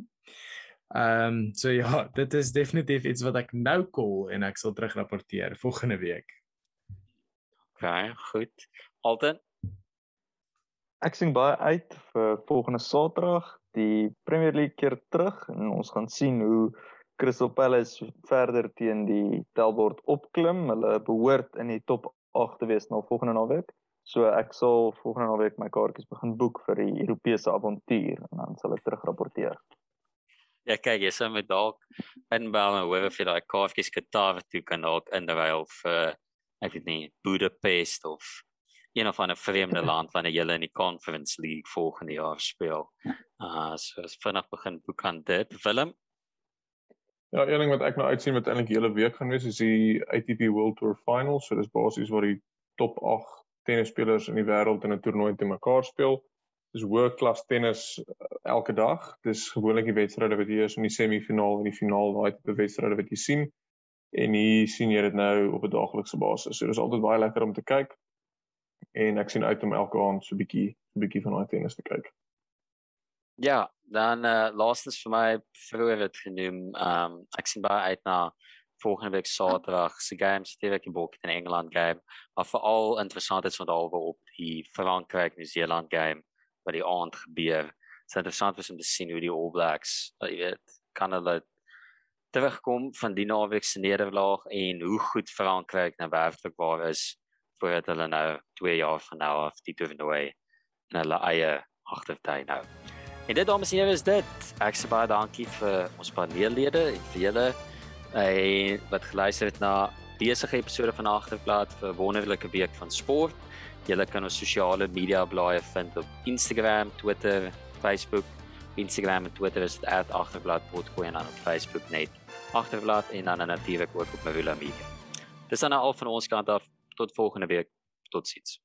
Ehm um, so ja, dit is definitief iets wat ek nou call en ek sal terugrapporteer volgende week. OK, goed. Alten Ek sien baie uit vir volgende Saterdag. Die Premier League keer terug en ons gaan sien hoe Crystal Palace verder teen die tellbord opklim. Hulle behoort in die top 8 te wees nou volgende naweek. So ek sal volgende naweek my kaartjies begin boek vir die Europese avontuur en dan sal ek terugrapporteer. Ja, kyk, jy sê met dalk inbel en hoor of jy daai kaartjies Qatar toe kan dalk inruil vir ek weet nie Budapest of een of ander vreemde land wanneer jy in die Conference League volgende jaar speel. Uh so as vinnig begin boek aan dit. Willem? Ja, een ding wat ek nou uitsien wat eintlik hele week gaan wees is die ATP World Tour Finals. So dis basies waar die top 8 tennisspelers in die wêreld in 'n toernooi te mekaar speel. Dis hoë klas tennis uh, elke dag. Dis gewoonlik die wedstryde wat jy is in die semifinaal en die finaal, daai tipe wedstryde wat jy sien. En hier sien jy dit nou op 'n daaglikse basis. So dis altyd baie lekker om te kyk en ek sien uit om elke aand so 'n bietjie 'n bietjie van daai tennis te kyk. Ja, dan uh laastens vir my vroeër het genoem, um ek sien baie uit na volgende week Saterdag se games direk in Boek in Engeland game. Maar veral interessant is vandaal op die Frankryk New Zealand game wat die aand gebeur. Dit is interessant om te sien hoe die All Blacks, jy weet, kan hulle terugkom van die naweek se nederlaag en hoe goed Frankryk nou werklik waar is voordat hulle nou 2 jaar van nou af die toernooi in hulle eie agtertuin hou. En dit dames en here is dit. Ek sê baie dankie vir ons paneellede en vir julle eh wat geluister het na besige episode van Agterblad vir wonderlike week van sport. Julle kan ons sosiale media blaaie vind op Instagram, Twitter, Facebook. Instagram en Twitter is dit @agterblad.co en dan op Facebook net Agterblad en dan natuurlik ook op Marula Media. Dis dan al van ons kant af tot volgende week. Tot ziens.